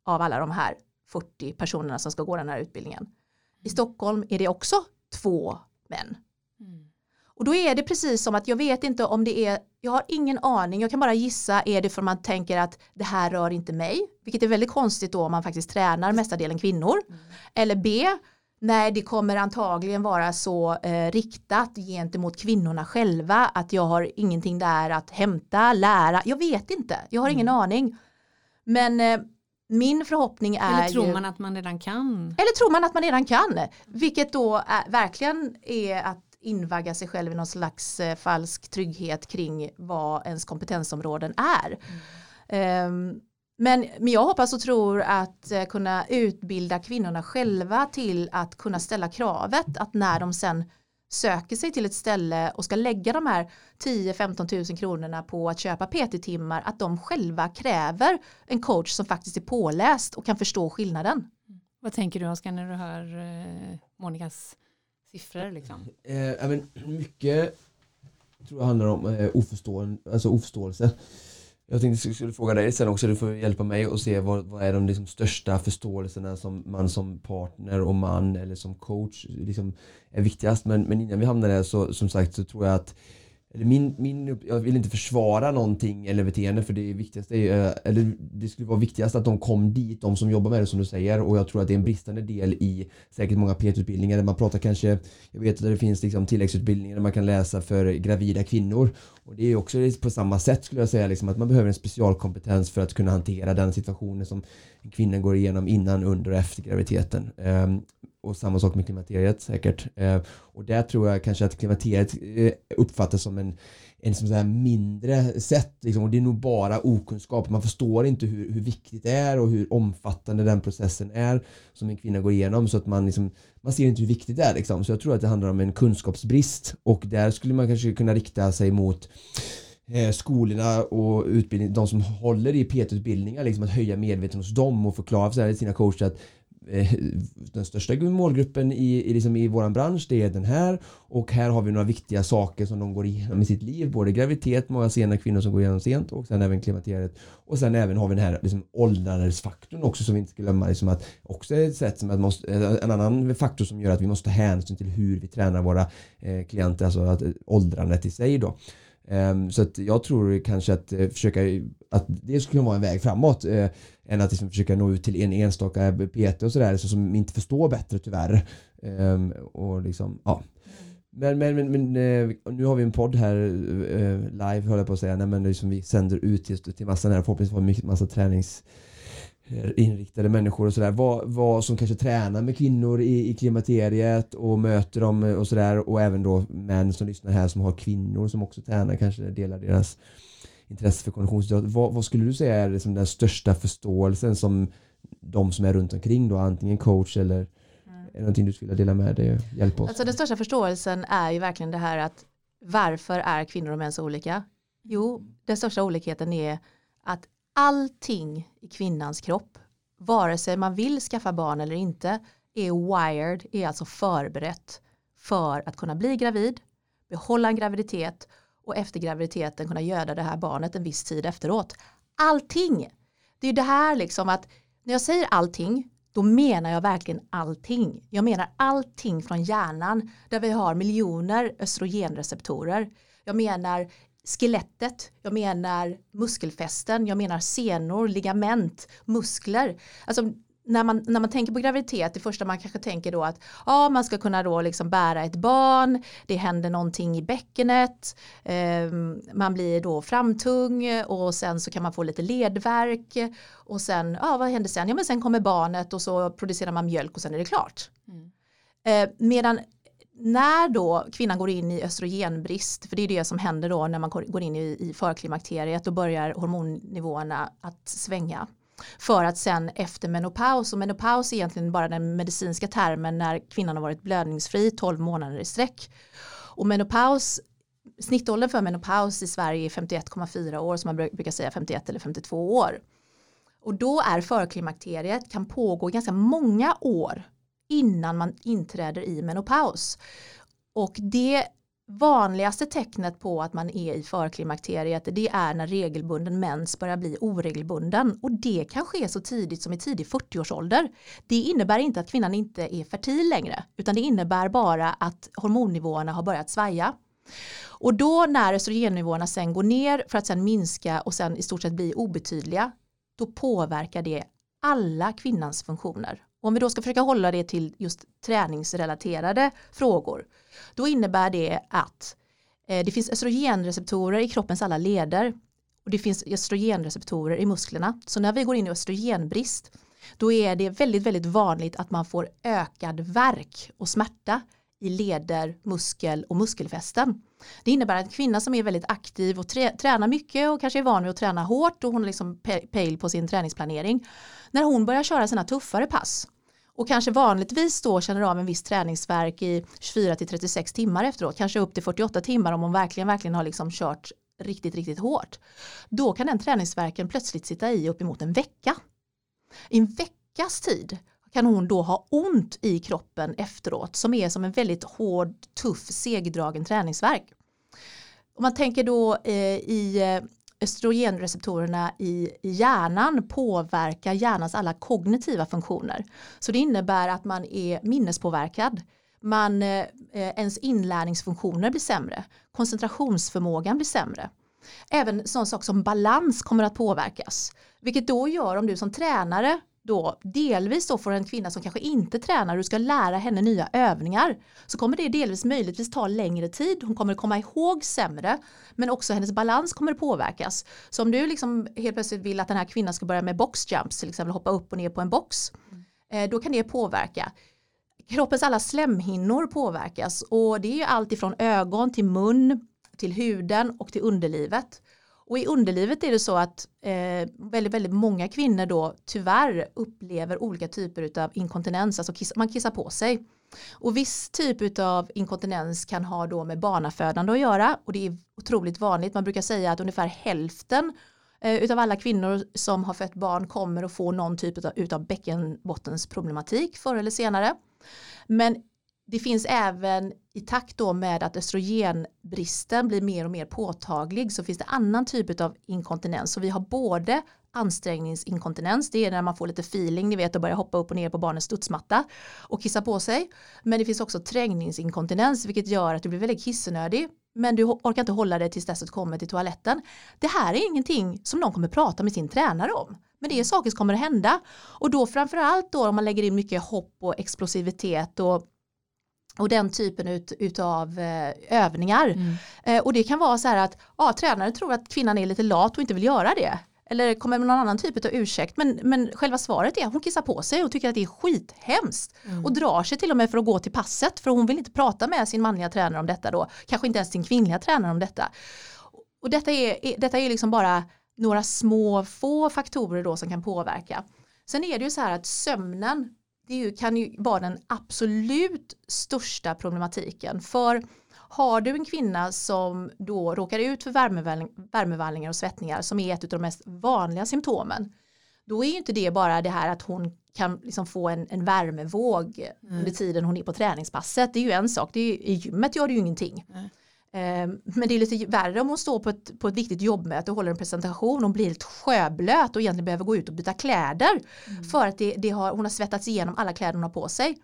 av alla de här 40 personerna som ska gå den här utbildningen. I Stockholm är det också två män. Mm. Och då är det precis som att jag vet inte om det är, jag har ingen aning, jag kan bara gissa, är det för man tänker att det här rör inte mig, vilket är väldigt konstigt då om man faktiskt tränar mestadelen kvinnor. Mm. Eller B, nej det kommer antagligen vara så eh, riktat gentemot kvinnorna själva att jag har ingenting där att hämta, lära, jag vet inte, jag har ingen mm. aning. Men eh, min förhoppning är Eller tror man att man redan kan? Eller tror man att man redan kan, vilket då är, verkligen är att invagga sig själv i någon slags eh, falsk trygghet kring vad ens kompetensområden är. Mm. Um, men, men jag hoppas och tror att eh, kunna utbilda kvinnorna själva till att kunna ställa kravet att när de sen söker sig till ett ställe och ska lägga de här 10-15 tusen kronorna på att köpa PT-timmar att de själva kräver en coach som faktiskt är påläst och kan förstå skillnaden. Vad tänker du Oskar när du hör eh, Monikas siffror? Liksom? Eh, men mycket tror jag handlar om eh, oförståelse, alltså oförståelse. Jag tänkte jag skulle fråga dig sen också, du får hjälpa mig och se vad, vad är de liksom största förståelserna som man som partner och man eller som coach liksom är viktigast. Men, men innan vi hamnar där så som sagt så tror jag att eller min, min, jag vill inte försvara någonting eller beteende för det viktigaste är, eh, eller det skulle vara viktigast att de kom dit, de som jobbar med det som du säger. Och jag tror att det är en bristande del i säkert många PT-utbildningar där man pratar kanske, jag vet att det finns liksom tilläggsutbildningar där man kan läsa för gravida kvinnor. Och det är också på samma sätt skulle jag säga liksom att man behöver en specialkompetens för att kunna hantera den situationen som kvinnan går igenom innan, under och efter graviditeten. Ehm, och samma sak med klimakteriet säkert. Ehm, och där tror jag kanske att klimakteriet eh, uppfattas som en, en som så mindre sätt. Liksom, och det är nog bara okunskap. Man förstår inte hur, hur viktigt det är och hur omfattande den processen är som en kvinna går igenom. Så att man, liksom, man ser inte hur viktigt det är. Liksom. Så jag tror att det handlar om en kunskapsbrist. Och där skulle man kanske kunna rikta sig mot eh, skolorna och utbildning, de som håller i PT-utbildningar, liksom att höja medvetenheten hos dem och förklara för sina coacher att eh, den största målgruppen i, i, liksom i vår bransch det är den här och här har vi några viktiga saker som de går igenom i sitt liv både graviditet, många sena kvinnor som går igenom sent och sen även klimakteriet och sen även har vi den här liksom, åldrandesfaktorn också som vi inte ska glömma liksom att också är ett sätt som att måste, eh, en annan faktor som gör att vi måste ta hänsyn till hur vi tränar våra eh, klienter, alltså att, eh, åldrandet i sig då. Ehm, så att jag tror kanske att eh, försöka att det skulle vara en väg framåt eh, än att liksom försöka nå ut till en enstaka PT och sådär så som inte förstår bättre tyvärr. Ehm, och liksom, ja. Men, men, men, men eh, nu har vi en podd här live höll jag på att säga, Nej, men liksom vi sänder ut just till massan här förhoppningsvis massa tränings Eh, inriktade människor och sådär. Vad, vad som kanske tränar med kvinnor i, i klimakteriet och möter dem och sådär och även då män som lyssnar här som har kvinnor som också tränar kanske delar deras intresse för konditionsidrott. Vad, vad, skulle du säga är liksom den största förståelsen som de som är runt omkring då antingen coach eller mm. är det någonting du skulle vilja dela med dig och hjälpa oss? Alltså den största förståelsen är ju verkligen det här att varför är kvinnor och män så olika? Jo, den största olikheten är att allting i kvinnans kropp, vare sig man vill skaffa barn eller inte, är wired, är alltså förberett för att kunna bli gravid, behålla en graviditet och efter graviditeten kunna göda det här barnet en viss tid efteråt. Allting! Det är det här liksom att när jag säger allting då menar jag verkligen allting. Jag menar allting från hjärnan där vi har miljoner östrogenreceptorer. Jag menar skelettet, jag menar muskelfästen, jag menar senor, ligament, muskler. Alltså när man, när man tänker på graviditet, det första man kanske tänker då att ja, man ska kunna då liksom bära ett barn, det händer någonting i bäckenet, eh, man blir då framtung och sen så kan man få lite ledverk och sen, ja vad händer sen? Ja men sen kommer barnet och så producerar man mjölk och sen är det klart. Mm. Eh, medan när då kvinnan går in i östrogenbrist, för det är det som händer då när man går in i, i förklimakteriet och börjar hormonnivåerna att svänga. för att sen efter menopaus, och menopaus är egentligen bara den medicinska termen när kvinnan har varit blödningsfri 12 månader i sträck. Och menopaus, snittåldern för menopaus i Sverige är 51,4 år som man brukar säga 51 eller 52 år. Och då är förklimakteriet kan pågå ganska många år innan man inträder i menopaus. Och det vanligaste tecknet på att man är i förklimakteriet det är när regelbunden mens börjar bli oregelbunden och det kan ske så tidigt som i tidig 40-årsålder. Det innebär inte att kvinnan inte är fertil längre utan det innebär bara att hormonnivåerna har börjat svaja. Och då när östrogennivåerna sen går ner för att sen minska och sen i stort sett bli obetydliga då påverkar det alla kvinnans funktioner. Och om vi då ska försöka hålla det till just träningsrelaterade frågor då innebär det att eh, det finns östrogenreceptorer i kroppens alla leder och det finns östrogenreceptorer i musklerna. Så när vi går in i östrogenbrist då är det väldigt, väldigt vanligt att man får ökad värk och smärta i leder, muskel och muskelfästen. Det innebär att en kvinna som är väldigt aktiv och trä, tränar mycket och kanske är van vid att träna hårt och hon har liksom pejl på sin träningsplanering. När hon börjar köra sina tuffare pass och kanske vanligtvis då känner av en viss träningsverk i 24 till 36 timmar efteråt, kanske upp till 48 timmar om hon verkligen, verkligen har liksom kört riktigt, riktigt hårt. Då kan den träningsverken plötsligt sitta i uppemot en vecka. I en veckas tid kan hon då ha ont i kroppen efteråt som är som en väldigt hård, tuff, segdragen träningsverk. Om man tänker då eh, i eh, östrogenreceptorerna i hjärnan påverkar hjärnans alla kognitiva funktioner. Så det innebär att man är minnespåverkad. Man, eh, eh, ens inlärningsfunktioner blir sämre. Koncentrationsförmågan blir sämre. Även sån sak som balans kommer att påverkas. Vilket då gör om du som tränare då delvis då får en kvinna som kanske inte tränar du ska lära henne nya övningar så kommer det delvis möjligtvis ta längre tid. Hon kommer komma ihåg sämre men också hennes balans kommer påverkas. Så om du liksom helt plötsligt vill att den här kvinnan ska börja med boxjumps till exempel hoppa upp och ner på en box eh, då kan det påverka. Kroppens alla slemhinnor påverkas och det är allt ifrån ögon till mun till huden och till underlivet. Och i underlivet är det så att eh, väldigt, väldigt många kvinnor då tyvärr upplever olika typer av inkontinens, alltså kiss, man kissar på sig. Och viss typ av inkontinens kan ha då med barnafödande att göra och det är otroligt vanligt. Man brukar säga att ungefär hälften eh, utav alla kvinnor som har fött barn kommer att få någon typ utav, utav bäckenbottensproblematik förr eller senare. Men det finns även i takt då med att östrogenbristen blir mer och mer påtaglig så finns det annan typ av inkontinens. Så vi har både ansträngningsinkontinens, det är när man får lite feeling, ni vet att börja hoppa upp och ner på barnens studsmatta och kissa på sig. Men det finns också trängningsinkontinens vilket gör att du blir väldigt kissnödig men du orkar inte hålla dig tills dess att du kommer till toaletten. Det här är ingenting som någon kommer prata med sin tränare om. Men det är saker som kommer att hända. Och då framförallt då om man lägger in mycket hopp och explosivitet och och den typen ut, utav eh, övningar. Mm. Eh, och det kan vara så här att ja, tränaren tror att kvinnan är lite lat och inte vill göra det. Eller kommer med någon annan typ av ursäkt. Men, men själva svaret är att hon kissar på sig och tycker att det är skithemskt. Mm. Och drar sig till och med för att gå till passet. För hon vill inte prata med sin manliga tränare om detta då. Kanske inte ens sin kvinnliga tränare om detta. Och detta är, detta är liksom bara några små få faktorer då som kan påverka. Sen är det ju så här att sömnen det kan ju vara den absolut största problematiken. För har du en kvinna som då råkar ut för värmevallningar och svettningar som är ett av de mest vanliga symptomen då är ju inte det bara det här att hon kan liksom få en, en värmevåg mm. under tiden hon är på träningspasset. Det är ju en sak, det är, i gymmet gör det ju ingenting. Mm. Ehm, men det är lite värre om hon står på ett, på ett viktigt jobbmöte och håller en presentation. Hon blir helt sjöblöt och egentligen behöver gå ut och byta kläder. Mm. För att det, det har, hon har svettats igenom alla kläder hon har på sig.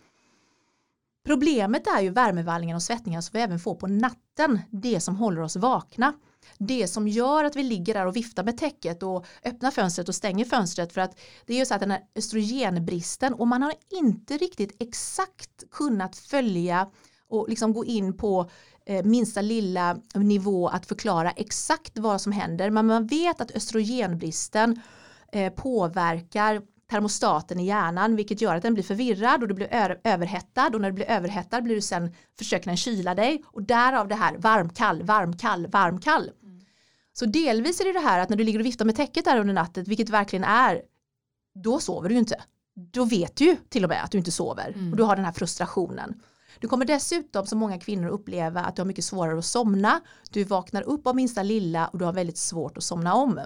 Problemet är ju värmevallningen och svettningar som vi även får på natten. Det som håller oss vakna. Det som gör att vi ligger där och viftar med täcket och öppnar fönstret och stänger fönstret för att det är ju så att den här östrogenbristen och man har inte riktigt exakt kunnat följa och liksom gå in på minsta lilla nivå att förklara exakt vad som händer. Men man vet att östrogenbristen eh, påverkar termostaten i hjärnan vilket gör att den blir förvirrad och du blir överhettad och när du blir överhettad blir du sen försöker den kyla dig och därav det här varm kall varm kall varm kall. Mm. Så delvis är det det här att när du ligger och viftar med täcket där under natten vilket verkligen är då sover du inte. Då vet du ju till och med att du inte sover Mm. och du har den här frustrationen. Du kommer dessutom som många kvinnor uppleva att du har mycket svårare att somna. Du vaknar upp av minsta lilla och du har väldigt svårt att somna om.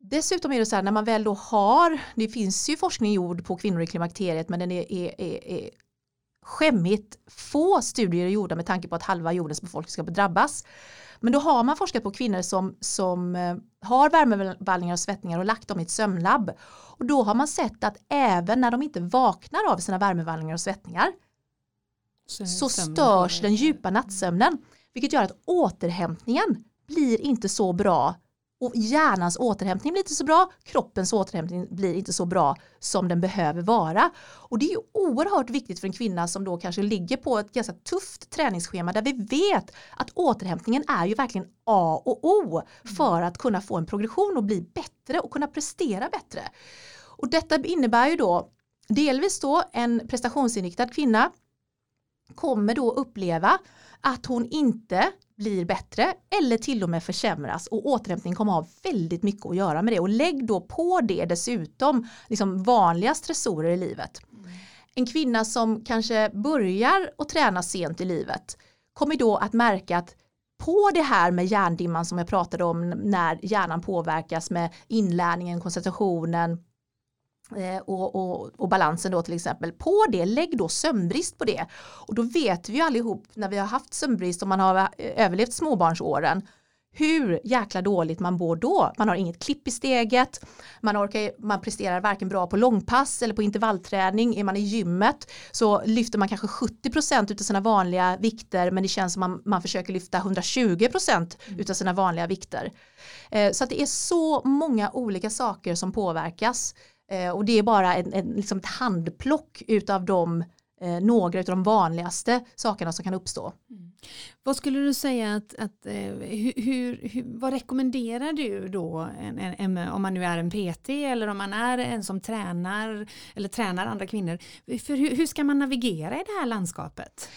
Dessutom är det så här när man väl då har, det finns ju forskning gjord på kvinnor i klimakteriet men den är, är, är, är skämmigt få studier gjorda med tanke på att halva jordens befolkning ska drabbas. Men då har man forskat på kvinnor som, som eh, har värmevallningar och svettningar och lagt dem i ett sömnlabb. Och då har man sett att även när de inte vaknar av sina värmevallningar och svettningar så störs den djupa nattsömnen. Vilket gör att återhämtningen blir inte så bra och hjärnans återhämtning blir inte så bra, kroppens återhämtning blir inte så bra som den behöver vara. Och det är ju oerhört viktigt för en kvinna som då kanske ligger på ett ganska tufft träningsschema där vi vet att återhämtningen är ju verkligen A och O för att kunna få en progression och bli bättre och kunna prestera bättre. Och detta innebär ju då delvis då en prestationsinriktad kvinna kommer då uppleva att hon inte blir bättre eller till och med försämras och återhämtning kommer ha väldigt mycket att göra med det och lägg då på det dessutom liksom vanliga stressorer i livet. En kvinna som kanske börjar att träna sent i livet kommer då att märka att på det här med hjärndimman som jag pratade om när hjärnan påverkas med inlärningen, koncentrationen, Eh, och, och, och balansen då till exempel. På det, lägg då sömnbrist på det. Och då vet vi ju allihop när vi har haft sömnbrist och man har eh, överlevt småbarnsåren hur jäkla dåligt man mår då. Man har inget klipp i steget, man, orkar, man presterar varken bra på långpass eller på intervallträning. Är man i gymmet så lyfter man kanske 70% utav sina vanliga vikter men det känns som man, man försöker lyfta 120% utav sina vanliga vikter. Eh, så att det är så många olika saker som påverkas Eh, och det är bara en, en, liksom ett handplock utav de eh, några av de vanligaste sakerna som kan uppstå. Mm. Vad skulle du säga att, att eh, hur, hur, hur, vad rekommenderar du då en, en, en, om man nu är en PT eller om man är en som tränar eller tränar andra kvinnor? För hur, hur ska man navigera i det här landskapet?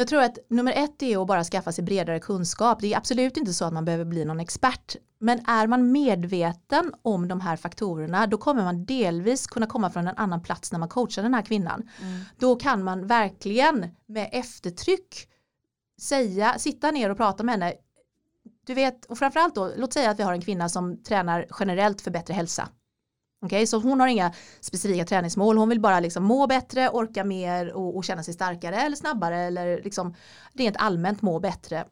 Jag tror att nummer ett är att bara skaffa sig bredare kunskap. Det är absolut inte så att man behöver bli någon expert. Men är man medveten om de här faktorerna då kommer man delvis kunna komma från en annan plats när man coachar den här kvinnan. Mm. Då kan man verkligen med eftertryck säga, sitta ner och prata med henne. Du vet, och framförallt då, låt säga att vi har en kvinna som tränar generellt för bättre hälsa. Okay, så hon har inga specifika träningsmål, hon vill bara liksom må bättre, orka mer och, och känna sig starkare eller snabbare eller liksom rent allmänt må bättre.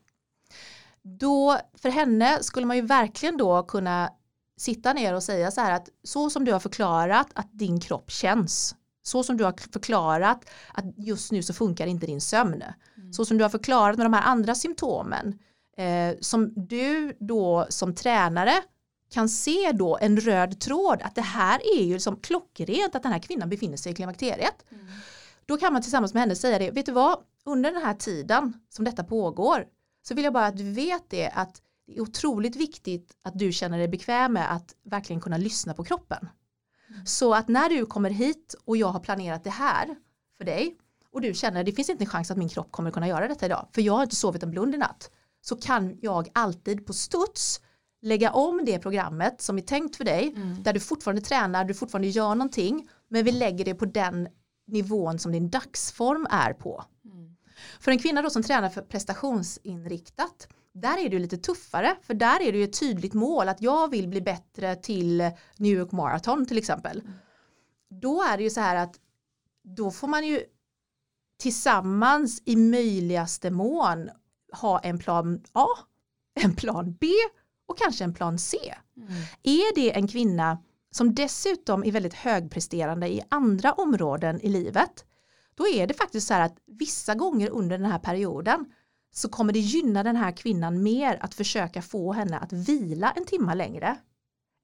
Då för henne skulle man ju verkligen då kunna sitta ner och säga så här att så som du har förklarat att din kropp känns så som du har förklarat att just nu så funkar inte din sömn. Mm. Så som du har förklarat med de här andra symptomen eh, som du då som tränare kan se då en röd tråd att det här är ju som klockrent att den här kvinnan befinner sig i klimakteriet. Mm. Då kan man tillsammans med henne säga det, vet du vad, under den här tiden som detta pågår så vill jag bara att du vet det att det är otroligt viktigt att du känner dig bekväm med att verkligen kunna lyssna på kroppen. Mm. Så att när du kommer hit och jag har planerat det här för dig och du känner att det finns inte en chans att min kropp kommer kunna göra detta idag för jag har inte sovit en blund i natt så kan jag alltid på studs lägga om det programmet som är tänkt för dig mm. där du fortfarande tränar, du fortfarande gör någonting men vi lägger det på den nivån som din dagsform är på. Mm. För en kvinna då som tränar för prestationsinriktat där är det lite tuffare för där är det ju ett tydligt mål att jag vill bli bättre till New York Marathon till exempel. Mm. Då är det ju så här att då får man ju tillsammans i möjligaste mån ha en plan A, en plan B och kanske en plan C. Mm. Är det en kvinna som dessutom är väldigt högpresterande i andra områden i livet då är det faktiskt så här att vissa gånger under den här perioden så kommer det gynna den här kvinnan mer att försöka få henne att vila en timma längre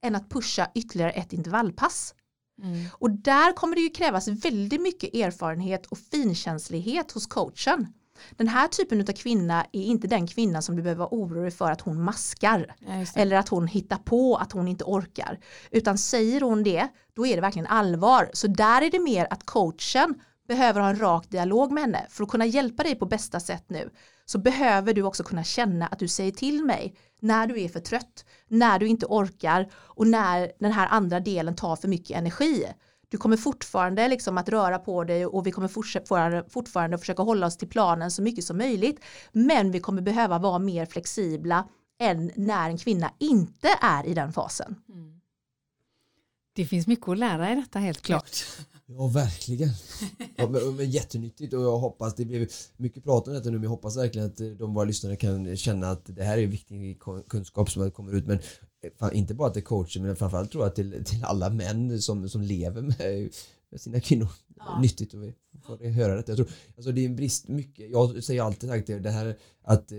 än att pusha ytterligare ett intervallpass. Mm. Och där kommer det ju krävas väldigt mycket erfarenhet och finkänslighet hos coachen. Den här typen av kvinna är inte den kvinna som du behöver vara orolig för att hon maskar. Eller att hon hittar på att hon inte orkar. Utan säger hon det, då är det verkligen allvar. Så där är det mer att coachen behöver ha en rak dialog med henne för att kunna hjälpa dig på bästa sätt nu så behöver du också kunna känna att du säger till mig när du är för trött, när du inte orkar och när den här andra delen tar för mycket energi. Du kommer fortfarande liksom att röra på dig och vi kommer fortfarande, fortfarande försöka hålla oss till planen så mycket som möjligt. Men vi kommer behöva vara mer flexibla än när en kvinna inte är i den fasen. Mm. Det finns mycket att lära i detta helt klart. Ja, verkligen. <laughs> Ja, men, men jättenyttigt och jag hoppas det blir mycket prat om detta nu men jag hoppas verkligen att de våra lyssnare kan känna att det här är viktig kunskap som kommer ut men fan, inte bara till coacher men framförallt tror jag till, till alla män som, som lever med, med sina kvinnor. Ja. Nyttigt att få höra detta. Jag tror, alltså det är en brist mycket, jag säger alltid sagt det här att eh,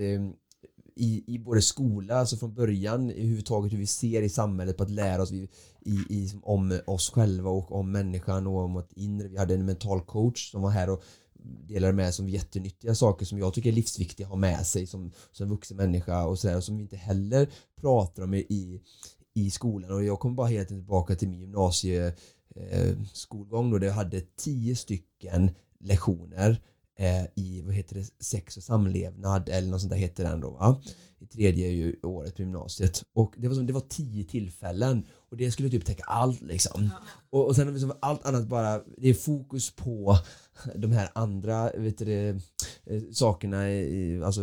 i, i både skola, alltså från början överhuvudtaget hur vi ser i samhället på att lära oss i, i, om oss själva och om människan och om vårt inre. Vi hade en mental coach som var här och delade med sig av jättenyttiga saker som jag tycker är livsviktiga att ha med sig som, som vuxen människa och sådär som vi inte heller pratar om i, i skolan och jag kommer bara helt tillbaka till min gymnasieskolgång eh, då där jag hade tio stycken lektioner eh, i vad heter det, sex och samlevnad eller något sånt där heter den då va? I tredje ju året på gymnasiet och det var, som, det var tio tillfällen och det skulle typ täcka allt liksom. Ja. Och, och sen liksom allt annat bara, det är fokus på <laughs> de här andra vet du, eh, sakerna, i, alltså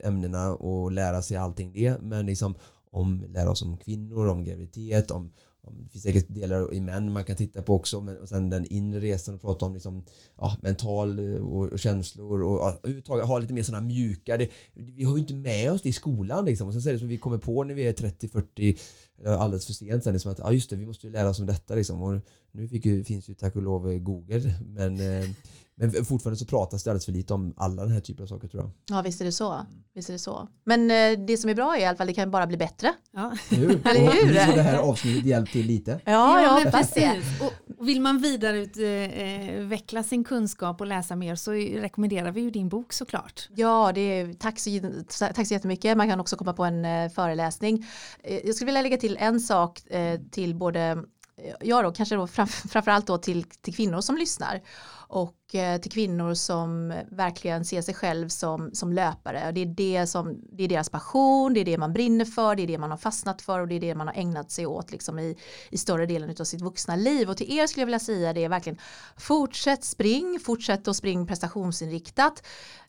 ämnena och lära sig allting det men liksom om lära oss om kvinnor, om graviditet, om det finns säkert delar i män man kan titta på också men, och sen den inre resan och prata om liksom, ja, mental eh, och, och känslor och överhuvudtaget ha lite mer sådana mjuka det, vi har ju inte med oss det i skolan liksom. Och sen så är det som vi kommer på när vi är 30-40 alldeles för sent sen liksom att ja just det vi måste ju lära oss om detta liksom och nu ju, finns ju tack och lov Google men eh, men fortfarande så pratas det alldeles för lite om alla den här typen av saker tror jag. Ja visst är det så. Visst är det så. Men eh, det som är bra är i alla fall det kan bara bli bättre. Ja. Eller hur? Nu får det här avsnittet hjälpt till lite. Ja, ja, ja precis. Och vill man vidareutveckla eh, sin kunskap och läsa mer så rekommenderar vi ju din bok såklart. Ja, det är, tack, så, tack så jättemycket. Man kan också komma på en eh, föreläsning. Eh, jag skulle vilja lägga till en sak till både ja då, kanske då framförallt då till, till kvinnor som lyssnar och eh, till kvinnor som verkligen ser sig själv som, som löpare. Det är, det, som, det är deras passion, det är det man brinner för, det är det man har fastnat för och det är det man har ägnat sig åt liksom i, i större delen av sitt vuxna liv. Och till er skulle jag vilja säga det är verkligen fortsätt spring, fortsätt att spring prestationsinriktat.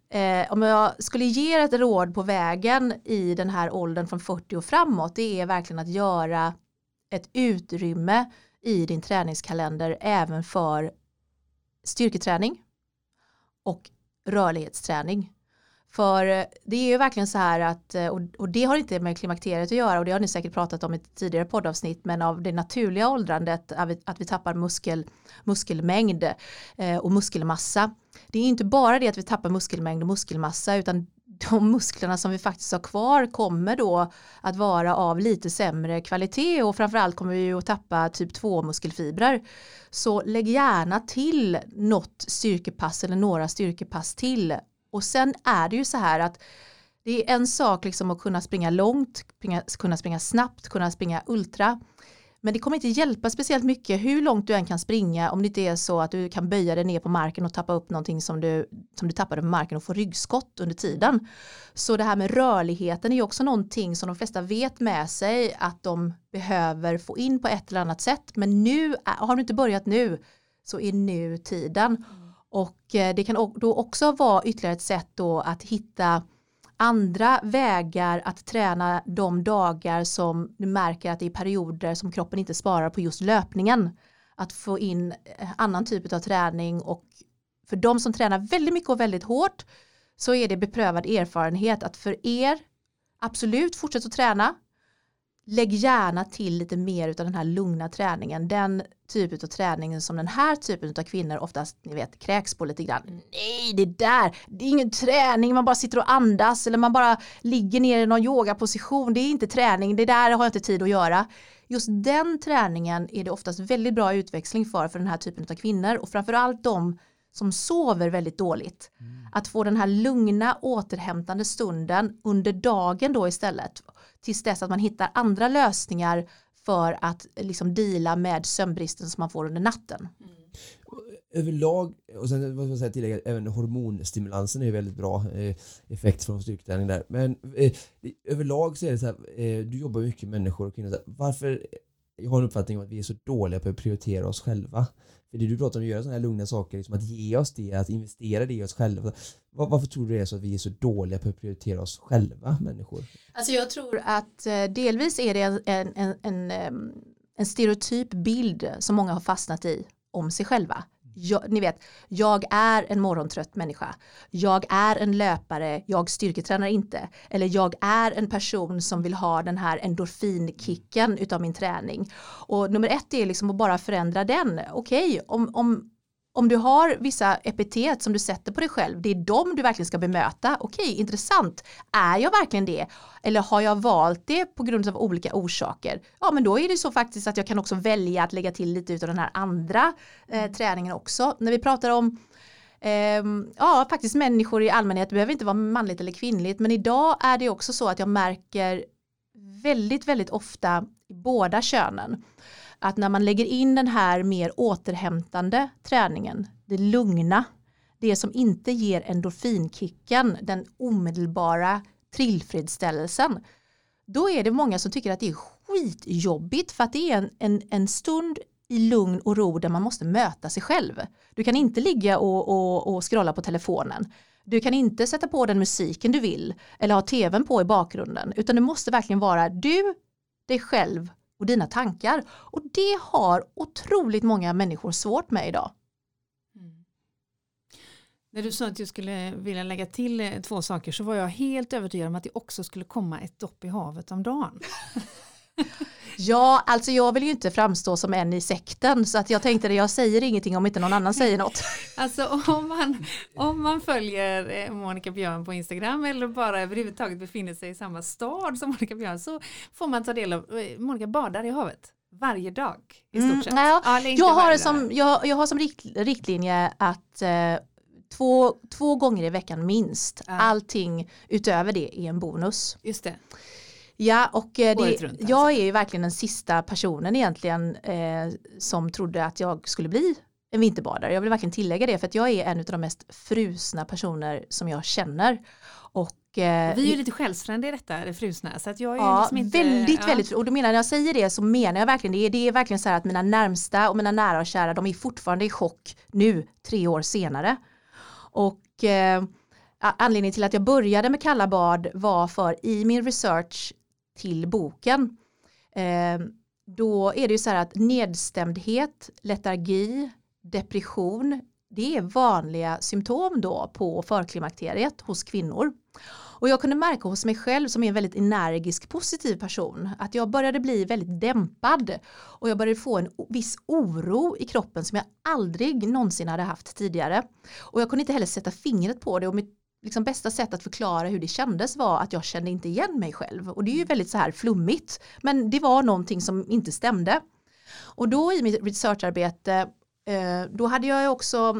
Eh, om jag skulle ge ett råd på vägen i den här åldern från 40 och framåt det är verkligen att göra ett utrymme i din träningskalender även för styrketräning och rörlighetsträning. För eh, det är ju verkligen så här att, eh, och det har inte med klimakteriet att göra och det har ni säkert pratat om i ett tidigare poddavsnitt, men av det naturliga åldrandet, att vi tappar muskel, muskelmängd eh, och muskelmassa. Det är inte bara det att vi tappar muskelmängd och muskelmassa, utan de musklerna som vi faktiskt har kvar kommer då att vara av lite sämre kvalitet och framförallt kommer vi ju att tappa typ 2 muskelfibrer. Så lägg gärna till något styrkepass eller några styrkepass till. Och sen är det ju så här att det är en sak liksom att kunna springa långt, kunna springa snabbt, kunna springa ultra. Men det kommer inte hjälpa speciellt mycket hur långt du än kan springa om det inte är så att du kan böja dig ner på marken och tappa upp någonting som du, som du tappade på marken och få ryggskott under tiden. Så det här med rörligheten är ju också någonting som de flesta vet med sig att de behöver få in på ett eller annat sätt. Men nu, har du inte börjat nu så är nu tiden. Och eh, det kan då också vara ytterligare ett sätt då att hitta andra vägar att träna de dagar som du märker att det är perioder som kroppen inte sparar på just löpningen. Att få in eh, annan typ av träning och för de som tränar väldigt mycket och väldigt hårt så är det beprövad erfarenhet att för er absolut fortsätt att träna lägg gärna till lite mer av den här lugna träningen. Den typen av träning som den här typen av kvinnor oftast ni vet kräks på lite grann. Nej, det där, det är ingen träning, man bara sitter och andas eller man bara ligger ner i någon yogaposition. Det är inte träning, det där har jag inte tid att göra. Just den träningen är det oftast väldigt bra utväxling för för den här typen av kvinnor och framförallt de som sover väldigt dåligt. Mm. Att få den här lugna återhämtande stunden under dagen då istället tills dess att man hittar andra lösningar för att liksom deala med sömnbristen som man får under natten. Mm. överlag, och sen vad ska man säga tillägga, även hormonstimulansen är ju väldigt bra eh, effekt från styrketräning där. Men eh, överlag så är det så här, eh, du jobbar mycket med människor och kvinnor, här, varför jag har en uppfattning om att vi är så dåliga på att prioritera oss själva. För det du pratar om att göra sådana här lugna saker, liksom att ge oss det, att investera det i oss själva. Var, varför tror du det är så att vi är så dåliga på att prioritera oss själva, människor? Alltså jag tror att eh, delvis är det en, en, en, ehm, en stereotyp bild som många har fastnat i om sig själva. Jag, ni vet, jag är en morgontrött människa. Jag är en löpare, jag styrketränar inte. Eller jag är en person som vill ha den här endorfinkicken utav min träning. Och nummer ett är liksom att bara förändra den. Okej, om, om, om du har vissa epitet som du sätter på dig själv, det är de du verkligen ska bemöta. Okej, intressant. Är jag verkligen det? Eller har jag valt det på grund av olika orsaker? Ja, men då är det så faktiskt att jag kan också välja att lägga till lite av den här andra eh, träningen också. När vi pratar om ehm, ja, faktiskt människor i allmänhet, det behöver inte vara manligt eller kvinnligt, men idag är det också så att jag märker väldigt, väldigt ofta i båda könen att när man lägger in den här mer återhämtande träningen, det lugna, det som inte ger endorfinkicken, den omedelbara trillfredsställelsen, då är det många som tycker att det är skitjobbigt för att det är en, en, en stund i lugn och ro där man måste möta sig själv. Du kan inte ligga och, och, och scrolla på telefonen. Du kan inte sätta på den musiken du vill eller ha tvn på i bakgrunden utan det måste verkligen vara du, dig själv och dina tankar. Och det har otroligt många människor svårt med idag. Mm. När du sa att du skulle vilja lägga till eh, två saker så var jag helt övertygad om att det också skulle komma ett dopp i havet om dagen. <laughs> Ja, alltså jag vill ju inte framstå som en i sekten så att jag tänkte att jag säger ingenting om inte någon annan säger något. <laughs> Alltså om man, om man följer eh, Monica Björn på Instagram eller bara överhuvudtaget befinner sig i samma stad som Monica Björn så får man ta del av, eh, Monica badar i havet varje dag i stort Mm, sett. ja, Ja, Jag har, som, jag, jag har som rikt, riktlinje att eh, två, två gånger i veckan minst. Ja. Allting utöver det är en bonus. Just det. Ja, och eh, det, runt, alltså. jag är ju verkligen den sista personen egentligen eh, som trodde att jag skulle bli en vinterbadare. Jag vill verkligen tillägga det för att jag är en av de mest frusna personer som jag känner. Och, eh, Vi är ju lite själsfrände i detta, det frusna. Så att jag är Ja, liksom inte, väldigt, ja. väldigt. Och då menar när jag säger det så menar jag verkligen det. Det är verkligen så här att mina närmsta och mina nära och kära, de är fortfarande i chock nu, tre år senare. Och eh, anledningen till att jag började med kalla bad var för i min research till boken, eh, då är det ju så här att nedstämdhet, letargi, depression, det är vanliga symptom då på förklimakteriet hos kvinnor. Och jag kunde märka hos mig själv som är en väldigt energisk positiv person att jag började bli väldigt dämpad och jag började få en viss oro i kroppen som jag aldrig någonsin hade haft tidigare. Och jag kunde inte heller sätta fingret på det och mitt liksom bästa sätt att förklara hur det kändes var att jag kände inte igen mig själv och det är ju väldigt så här flummigt men det var någonting som inte stämde. Och då i mitt researcharbete eh, då hade jag också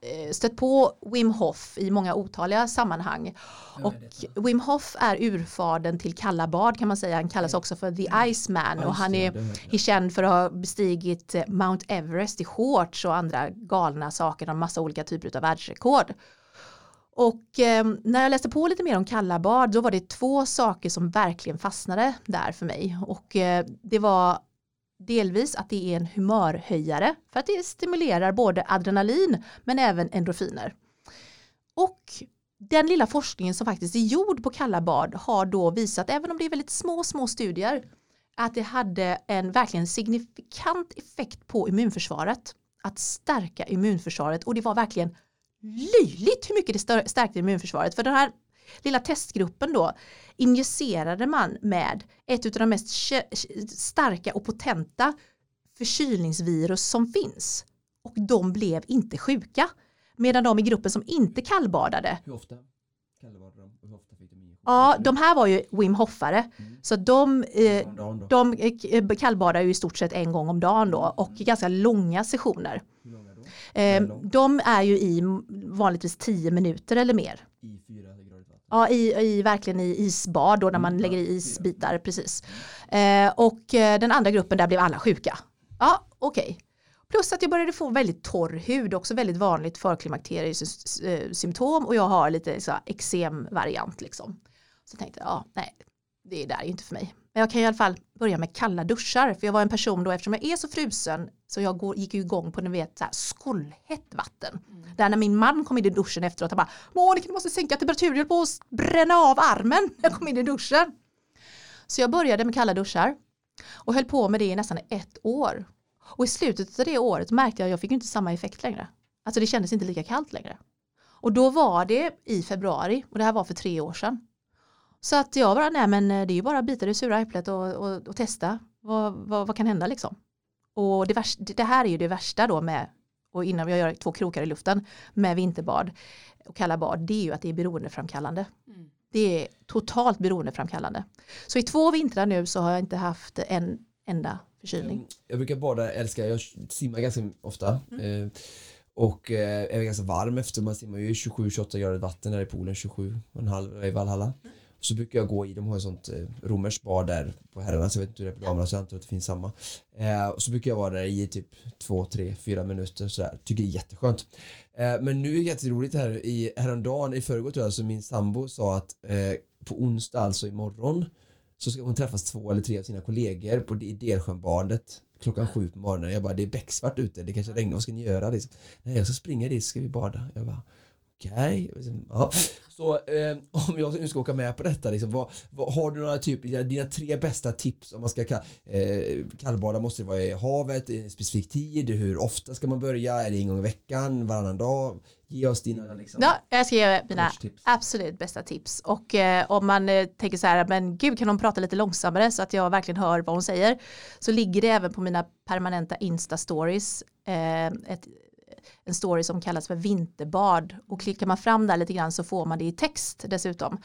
eh, stött på Wim Hof i många otaliga sammanhang. Och Wim Hof är urfadern till kalla bad kan man säga. Han kallas också för The Iceman och han är, är känd för att ha bestigit eh, Mount Everest i shorts och andra galna saker och massa olika typer av världsrekord. Och eh, när jag läste på lite mer om kalla bad då var det två saker som verkligen fastnade där för mig. Och eh, det var delvis att det är en humörhöjare för att det stimulerar både adrenalin men även endorfiner. Och den lilla forskningen som faktiskt är gjord på kalla bad har då visat, även om det är väldigt små, små studier, att det hade en verkligen signifikant effekt på immunförsvaret. Att stärka immunförsvaret och det var verkligen löjligt hur mycket det stärkte immunförsvaret. För den här lilla testgruppen då injicerade man med ett av de mest starka och potenta förkylningsvirus som finns. Och de blev inte sjuka. Medan de i gruppen som inte kallbadade, Hur ofta kallbadade de? Hur ofta fick de ja de här var ju Wim Hoffare. Så de, eh, de eh, kallbadar ju i stort sett en gång om dagen då och ganska långa sessioner. Eh, de är ju i vanligtvis 10 minuter eller mer. I fyra gradigt vatten? Ja, i, i, verkligen i isbad då när man Mm, lägger i isbitar, precis. Eh, och eh, den andra gruppen där blev alla sjuka. Ja, okej. Plus att jag började få väldigt torr hud, också väldigt vanligt förklimakteriesymptom och jag har lite så här eksem-variant liksom. Så tänkte jag, ja, nej, det där är inte för mig. Men jag kan i alla fall börja med kalla duschar, för jag var en person då, eftersom jag är så frusen, så jag går, gick ju igång på, ni vet, så här, skållhett vatten. Mm. Där när min man kom in i duschen efteråt, han bara, Monica du måste sänka temperaturen, jag på att bränna av armen när <laughs> jag kom in i duschen. Så jag började med kalla duschar och höll på med det i nästan ett år. Och i slutet av det året märkte jag att jag fick inte samma effekt längre. Alltså det kändes inte lika kallt längre. Och då var det i februari och det här var för tre år sedan. Så att jag bara, nej men det är ju bara att bita det sura äpplet och, och, och testa vad, vad, vad, kan hända liksom. Och det, värsta, det här är ju det värsta då med, och innan jag gör två krokar i luften, med vinterbad och kalla bad, det är ju att det är beroendeframkallande. Mm. Det är totalt beroendeframkallande. Så i två vintrar nu så har jag inte haft en enda förkylning. Jag brukar bada, älskar, jag simmar ganska ofta. Mm. Eh, och eh, är ganska varm efter man simmar ju 27-28 grader vatten där i poolen, 27,5 i Valhalla. Mm. Så brukar jag gå i, de har ett sånt eh, romerskt bad där på herrarna så jag vet inte hur det är på damerna så jag antar att det finns samma. Eh, och så brukar jag vara där i typ 2, 3, 4 minuter sådär. Tycker det är jätteskönt. Eh, men nu är det jätteroligt här i häromdagen, i förrgår tror jag, så min sambo sa att eh, på onsdag, alltså imorgon, så ska hon träffas två eller tre av sina kollegor på Delsjönbadet klockan sju på morgonen. Jag bara, det är becksvart ute, det kanske regnar, vad ska ni göra? Liksom. Nej, jag ska springa dit, ska vi bada? Jag bara, okej. Okay. Ja. Så eh, om jag nu ska åka med på detta, liksom, vad, vad, har du några typ, dina tre bästa tips om man ska eh, kallbada? Måste det vara i havet, i en specifik tid? Hur ofta ska man börja? Är det en gång i veckan, varannan dag? Ge oss dina liksom, Ja, jag ska ge mina absolut bästa tips. Och eh, om man eh, tänker så här, men gud kan hon prata lite långsammare så att jag verkligen hör vad hon säger. Så ligger det även på mina permanenta Insta-stories eh, ett en story som kallas för vinterbad och klickar man fram där lite grann så får man det i text dessutom.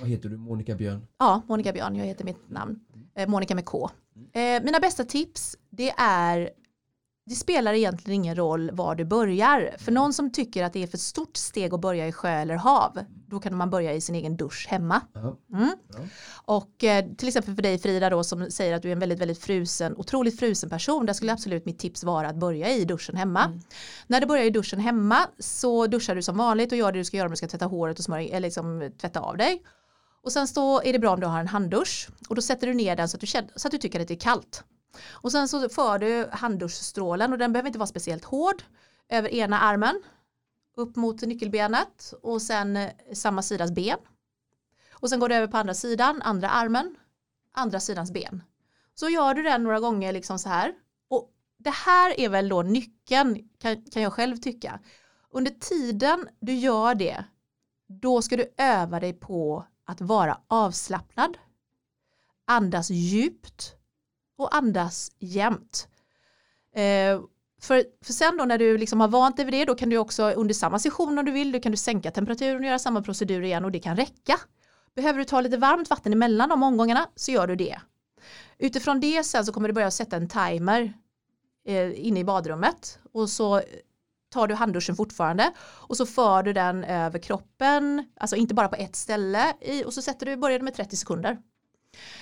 Vad heter du? Monica Björn? Ja, Monica Björn, jag heter mitt namn. Eh, Monica med K. Eh, mina bästa tips det är det spelar egentligen ingen roll var du börjar. För någon som tycker att det är för stort steg att börja i sjö eller hav, då kan man börja i sin egen dusch hemma. Mm. Och eh, till exempel för dig Frida då som säger att du är en väldigt, väldigt frusen, otroligt frusen person, där skulle absolut mitt tips vara att börja i duschen hemma. Mm. När du börjar i duschen hemma så duschar du som vanligt och gör det du ska göra om du ska tvätta håret och smörja, eller liksom tvätta av dig. Och sen så är det bra om du har en handdusch och då sätter du ner den så att du, känner, så att du tycker att det är kallt. Och sen så för du handduschstrålen och den behöver inte vara speciellt hård över ena armen upp mot nyckelbenet och sen eh, samma sidas ben. Och sen går du över på andra sidan, andra armen, andra sidans ben. Så gör du den några gånger liksom så här. Och det här är väl då nyckeln kan, kan jag själv tycka. Under tiden du gör det, då ska du öva dig på att vara avslappnad, andas djupt och andas jämt. Eh, för, för sen då när du liksom har vant dig vid det då kan du också under samma session om du vill, då kan du sänka temperaturen och göra samma procedur igen och det kan räcka. Behöver du ta lite varmt vatten emellan de omgångarna så gör du det. Utifrån det sen så kommer du börja sätta en timer eh, inne i badrummet och så tar du handduschen fortfarande och så för du den över kroppen, alltså inte bara på ett ställe i, och så sätter du, börjar med 30 sekunder.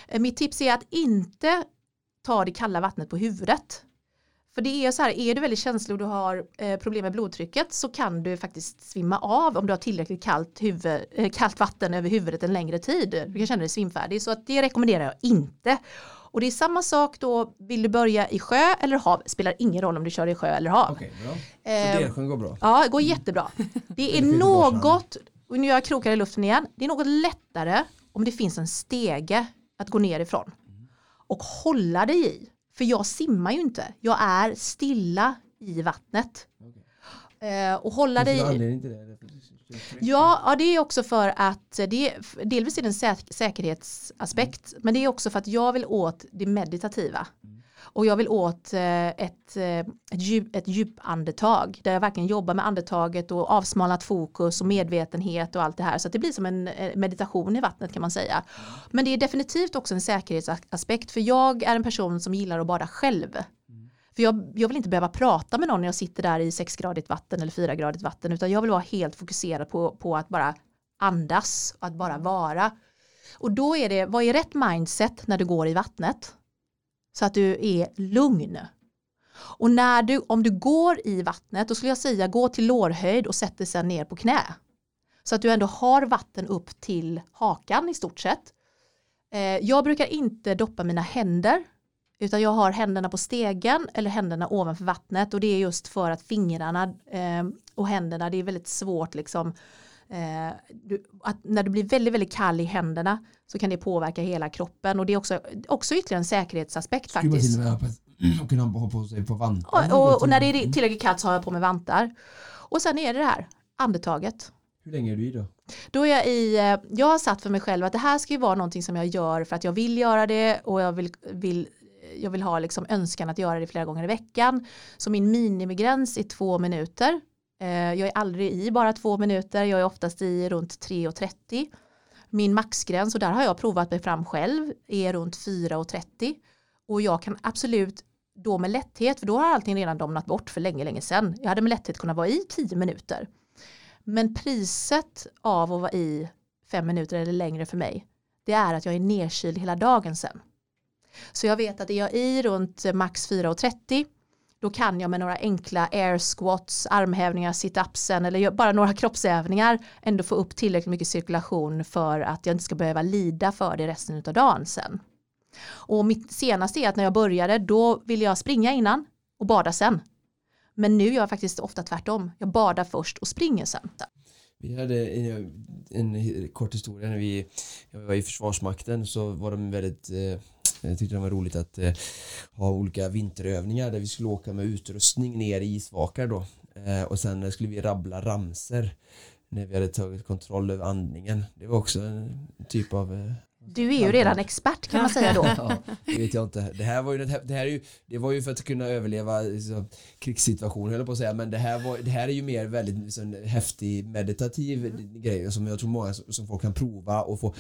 Eh, mitt tips är att inte ta det kalla vattnet på huvudet. För det är så här, är du väldigt känslig och du har eh, problem med blodtrycket så kan du faktiskt svimma av om du har tillräckligt kallt, huvud, eh, kallt vatten över huvudet en längre tid. Du kan känna dig svimfärdig så att det rekommenderar jag inte. Och det är samma sak då, vill du börja i sjö eller hav, spelar ingen roll om du kör i sjö eller hav. Okej, bra. Så eh, Delsjön går bra? Ja, det går jättebra. Det är något, och nu gör jag krokar i luften igen, det är något lättare om det finns en stege att gå ner ifrån och hålla dig i. För jag simmar ju inte, jag är stilla i vattnet. Okay. Eh, och hålla dig. Ja, ja, det är också för att det är, delvis är det en säk säkerhetsaspekt, mm. men det är också för att jag vill åt det meditativa. Mm. Och jag vill åt eh, ett, eh, ett, djup, ett djupandetag där jag verkligen jobbar med andetaget och avsmalnat fokus och medvetenhet och allt det här. Så att det blir som en eh, meditation i vattnet kan man säga. Men det är definitivt också en säkerhetsaspekt för jag är en person som gillar att bada själv. För jag, jag, vill inte behöva prata med någon när jag sitter där i 6-gradigt vatten eller 4-gradigt vatten utan jag vill vara helt fokuserad på, på att bara andas och att bara vara. Och då är det, vad är rätt mindset när du går i vattnet? Så att du är lugn. Och när du, om du går i vattnet, då skulle jag säga gå till lårhöjd och sätt dig sedan ner på knä. Så att du ändå har vatten upp till hakan i stort sett. Eh, jag brukar inte doppa mina händer utan jag har händerna på stegen eller händerna ovanför vattnet och det är just för att fingrarna eh, och händerna, det är väldigt svårt liksom eh, du, att när du blir väldigt, väldigt kall i händerna så kan det påverka hela kroppen och det är också, också ytterligare en säkerhetsaspekt Skulle faktiskt. och kunna ha på sig på vantar. Och, och, och när det är tillräckligt kallt så har jag på mig vantar. Och sen är det det här andetaget. Hur länge är du i då? Då är jag i, eh, jag har satt för mig själv att det här ska ju vara någonting som jag gör för att jag vill göra det och jag vill, vill jag vill ha liksom önskan att göra det flera gånger i veckan. Så min minimigräns är två minuter. Eh, jag är aldrig i bara två minuter, jag är oftast i runt 3.30. Min maxgräns, och där har jag provat mig fram själv, är runt 4.30. Och jag kan absolut då med lätthet, för då har allting redan domnat bort för länge, länge sedan. Jag hade med lätthet kunnat vara i 10 minuter. Men priset av att vara i 5 minuter eller längre för mig, det är att jag är nedkyld hela dagen sen. Så jag vet att är jag i runt max 4.30 då kan jag med några enkla air squats, armhävningar, situpsen eller bara några kroppsövningar ändå få upp tillräckligt mycket cirkulation för att jag inte ska behöva lida för det resten av dagen sen. Och mitt senaste är att när jag började då ville jag springa innan och bada sen. Men nu gör jag faktiskt ofta tvärtom. Jag badar först och springer sen. Vi hade en, en kort historia när vi jag var i Försvarsmakten så var de väldigt eh, jag tyckte det var roligt att eh, ha olika vinterövningar där vi skulle åka med utrustning ner i isvakar då eh, och sen skulle vi rabbla ramser när vi hade tagit kontroll över andningen. Det var också en typ av eh, Du är ju redan expert kan man säga då. <laughs> <laughs> ja, det vet jag inte. Det här var ju, det här är ju, det var ju för att kunna överleva liksom, krigssituationer höll jag på att säga, men det här, var, det här är ju mer väldigt liksom, häftig meditativ grej som jag tror många som, som folk kan prova och få.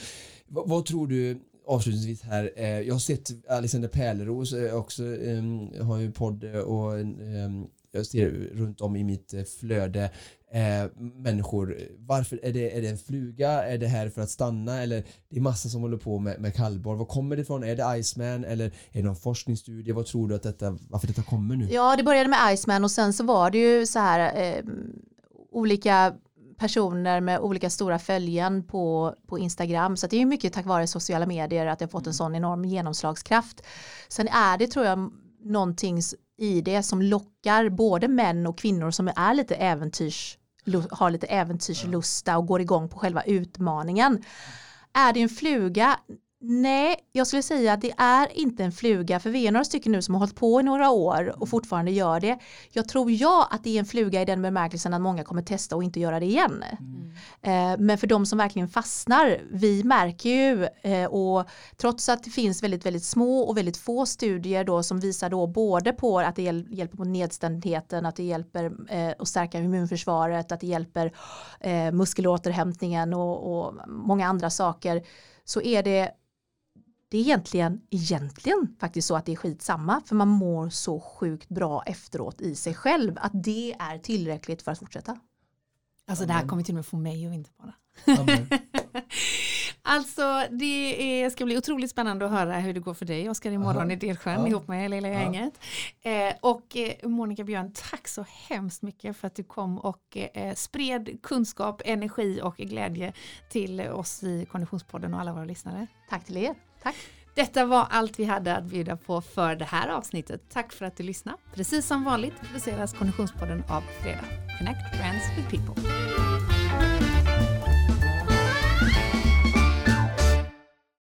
Vad, vad tror du avslutningsvis här, eh, jag har sett Alexander Pärleros eh, också, eh, har ju podd eh, och eh, jag ser runt om i mitt eh, flöde eh, människor. Varför är det, är det en fluga? Är det här för att stanna? Eller det är massa som håller på med, med kallbar. Var kommer det ifrån? Är det Iceman? Eller är det någon forskningsstudie? Vad tror du att detta, varför detta kommer nu? Ja, det började med Iceman och sen så var det ju så här eh, olika personer med olika stora följen på, på Instagram. Så det är ju mycket tack vare sociala medier att det har fått en sån enorm genomslagskraft. Sen är det tror jag någonting i det som lockar både män och kvinnor som är lite äventyrs har lite äventyrslusta och går igång på själva utmaningen. Är det en fluga? Nej, jag skulle säga att det är inte en fluga för vi är några stycken nu som har hållit på i några år och fortfarande gör det. Jag tror jag att det är en fluga i den bemärkelsen att många kommer testa och inte göra det igen. Eh, Men för de som verkligen fastnar, vi märker ju eh, och trots att det finns väldigt, väldigt små och väldigt få studier då som visar då både på att det hjäl- hjälper på nedstämdheten, att det hjälper eh, att stärka immunförsvaret, att det hjälper muskelåterhämtningen och, och många andra saker så är det det är egentligen, egentligen faktiskt så att det är skitsamma för man mår så sjukt bra efteråt i sig själv att det är tillräckligt för att fortsätta. Alltså det här kommer till och med få mig att vinterbada. Amen. <laughs> Alltså det är, ska bli otroligt spännande att höra hur det går för dig Oskar imorgon Aha. i Delsjön Ja. ihop med lilla Ja. gänget. Eh, och eh, Monica Björn, tack så hemskt mycket för att du kom och eh, spred kunskap, energi och glädje till oss i Konditionspodden och alla våra lyssnare. Tack till er. Tack. Detta var allt vi hade att bjuda på för det här avsnittet. Tack för att du lyssnade. Precis som vanligt produceras Konditionspodden av Fredag. Connect brands with People.